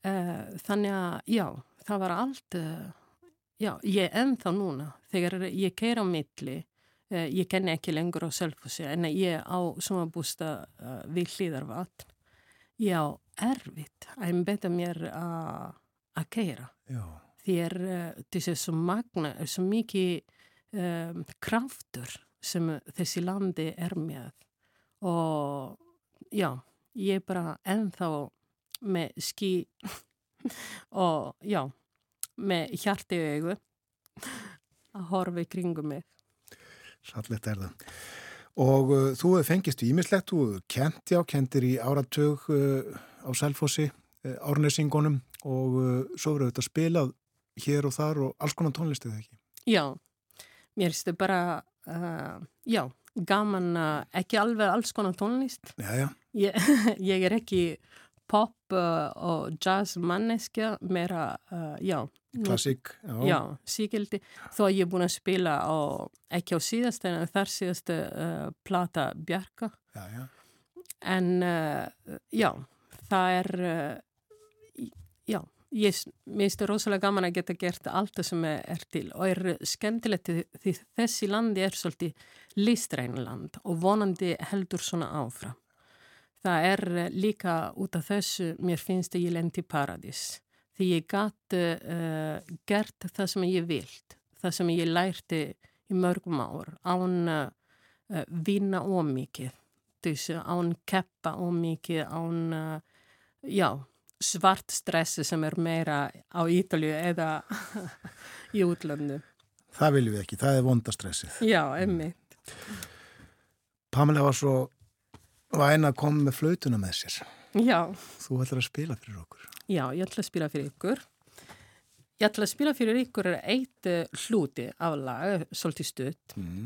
Uh, þannig að já, það var allt Já, ég er ennþá núna, þegar ég keir á milli, eh, ég kenni ekki lengur á selfhúsi, en ég á sumabústa uh, við hlýðarvatn. Ég á erfitt að einbeta mér að keira. Því er uh, þessi svo magna, er svo mikið um, kraftur sem þessi landi er með. Og já, ég er bara ennþá með skí og já, með hjarti auðu að horfa í kringum mig. Sallett er það. Og uh, þú fengist ímislegt, þú kent já, kentir í áratug uh, á Selfossi, uh, árnesingunum og uh, svo verður þetta spilað hér og þar og alls konar tónlist eða ekki? Já, mér finnst þetta bara, uh, já, gaman, ekki alveg alls konar tónlist. Já, já. Ég, ég er ekki pop uh, og jazz manneskja, meira, já, Klassík, já. Já, síkildi. Þó ég er búin að spila á, ekki á síðast en þar síðast uh, plata Bjarka. Já, já. En já, það er, já, ég, það rosalega gaman að geta gert allt það sem er til og er skemmtilegt því þessi landi er svolítið listræniland og vonandi heldur svona áfram. Það er líka út af þessu, mér finnst það ég lendi paradís. Því ég gæti uh, gert það sem ég vilt, það sem ég lærti í mörgum ár, án uh, vinna ómikið, án keppa ómikið, án, uh, já, svart stressi sem er meira á Ítalju eða í útlöndu. Það viljum við ekki, það er vondastressið. Já, emmitt. Pamela var svo væna að koma með flautuna með sér. Já. Þú ætlar að spila fyrir okkur. Já, ég ætla að spila fyrir ykkur. Ég ætla að spila fyrir ykkur eitt eh, hluti af lag, svolítið stutt, mm.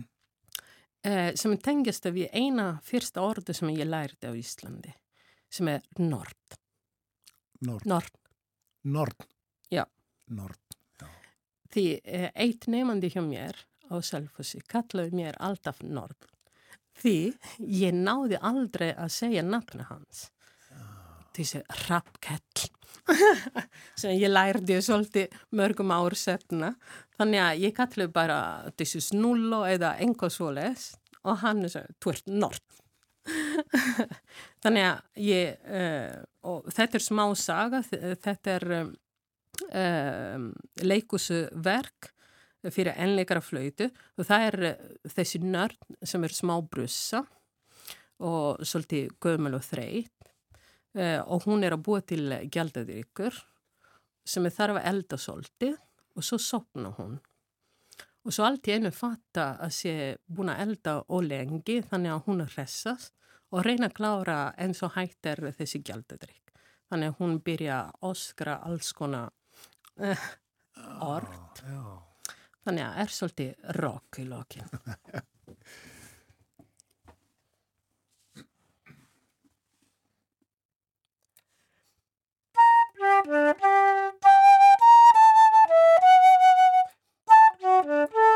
eh, sem tengjast af eina fyrsta orðu sem ég lærði á Íslandi, sem er Nord. Nord. Nord. Nord. Já. Nord, já. Því eh, eitt nefandi hjá mér á Selfossi kallaði mér alltaf Nord. Því ég náði aldrei að segja nafna hans. Þessi rappkell sem ég lærði svolítið mörgum ár setna. Þannig að ég kalli bara þessi snullo eða enga svoleis og hann er svo, ert Nord. Þannig að ég, uh, og þetta er smá saga, þetta er um, um, leikusverk fyrir ennleikara flöytu og það er uh, þessi nörd sem er smá brussa og svolítið gömul og þreyt uh, og hún er að búa til gældaður ykkur sem er þarf að elda svolítið og svo sopna hún. Og svo allt í einu fatta að sé búin að elda og lengi þannig að hún er hressast og reyna að klára eins og hægt er þessi gjaldadrykk. Þannig að hún byrja að oskra alls konar uh, orð. Þannig að er svolítið rock í lokin. þakka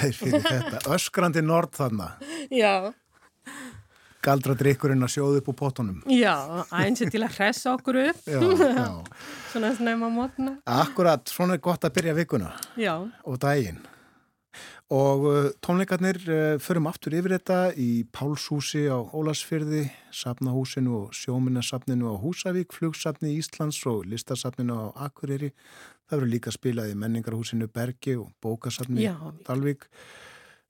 þér fyrir þetta. Öskrandi nord þannig. Já. Galdra drikkurinn að sjóðu upp úr potunum. Já, eins og til að hressa okkur upp. Já, já. Svona snæma mótna. Akkurat, svona er gott að byrja vikuna. Já. Og daginn. Og uh, tónleikarnir uh, förum aftur yfir þetta í Pálshúsi á Ólasfyrði, Safnahúsinu og Sjóminasafninu á Húsavík, Flugsafni Íslands og Listasafninu á Akureyri. Það verður líka spilað í Menningarhúsinu Bergi og Bókasafni Dalvík.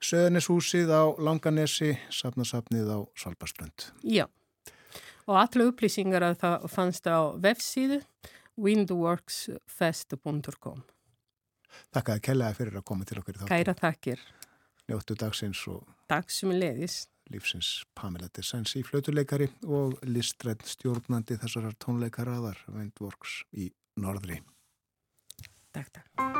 Söðaneshúsið á Langanesi, Safnasafnið á Svalbardströnd. Já, og allir upplýsingar að það fannst á vefsíðu windworksfest.com Takk að kellaði fyrir að koma til okkur í þáttu. Kæra takkir. Njóttu dagsins og dagsum leðis. Lífsins Pamela Desensi, flautuleikari og listrætt stjórnandi þessarar tónleikaraðar Windworks í Norðri. Takk, takk.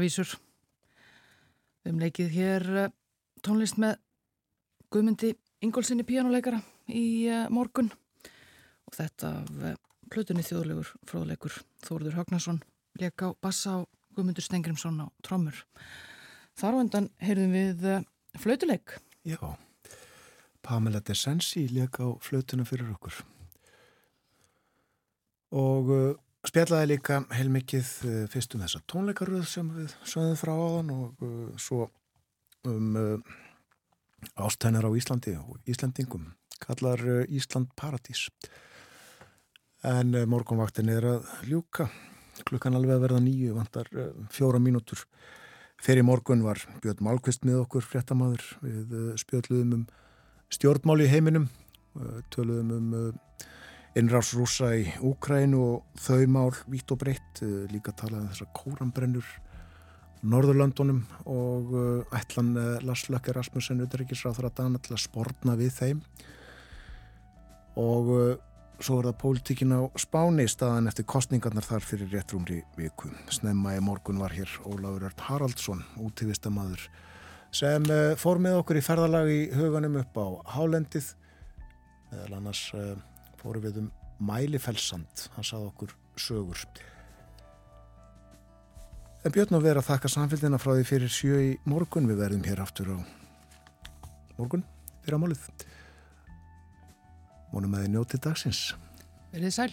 Búðarvísur. Við hefum leikið hér eh, tónlist með Guðmundi Ingólfsinni píjánuleikara í eh, morgun og þetta plutunni þjóðlegur fróðleikur Þóruður Högnason leik á bassa og Guðmundur Stengrimsson á trommur. Þar á endan heyrðum við eh, flautuleik. Já, Pamela Desensi leik á flautuna fyrir okkur og spjallaði líka heilmikið uh, fyrst um þessa tónleikaröð sem við sögðum frá áðan og uh, svo um uh, ástæðnar á Íslandi og Íslandingum kallar Ísland Paradís. En morgunvaktin er að ljúka. Klukkan alveg að verða nýju vantar fjóra mínútur. Fyrir morgun var Björn Málkvist með okkur fréttamaður. Við spjöldluðum um stjórnmál í heiminum töluðum um innráðs rúsa í Úkrænu og þau mál vitt og breytt eh, líka talaði um þessar kórambrennur Norðurlandunum og eh, ætlan eh, Lars Lökker Rasmussen utryggisráð þar að dana til að sportna við þeim og svo er það pólitíkin á Spáni staðan eftir kostningarnar þar fyrir réttrumri viku. Snemma í morgun var hér Ólafur Ört Haraldsson, útífistamadur, sem fór með okkur í ferðalag í huganum upp á Hálendið. Eða annars uh, fóru við um Mælifellsand, hann sað okkur sögur. En Björn að vera þakka samfélgina frá því fyrir sjö í morgun. Við verðum hér aftur á morgun fyrir að málið. Mónum að þið njótið dagsins. Verðið sæl.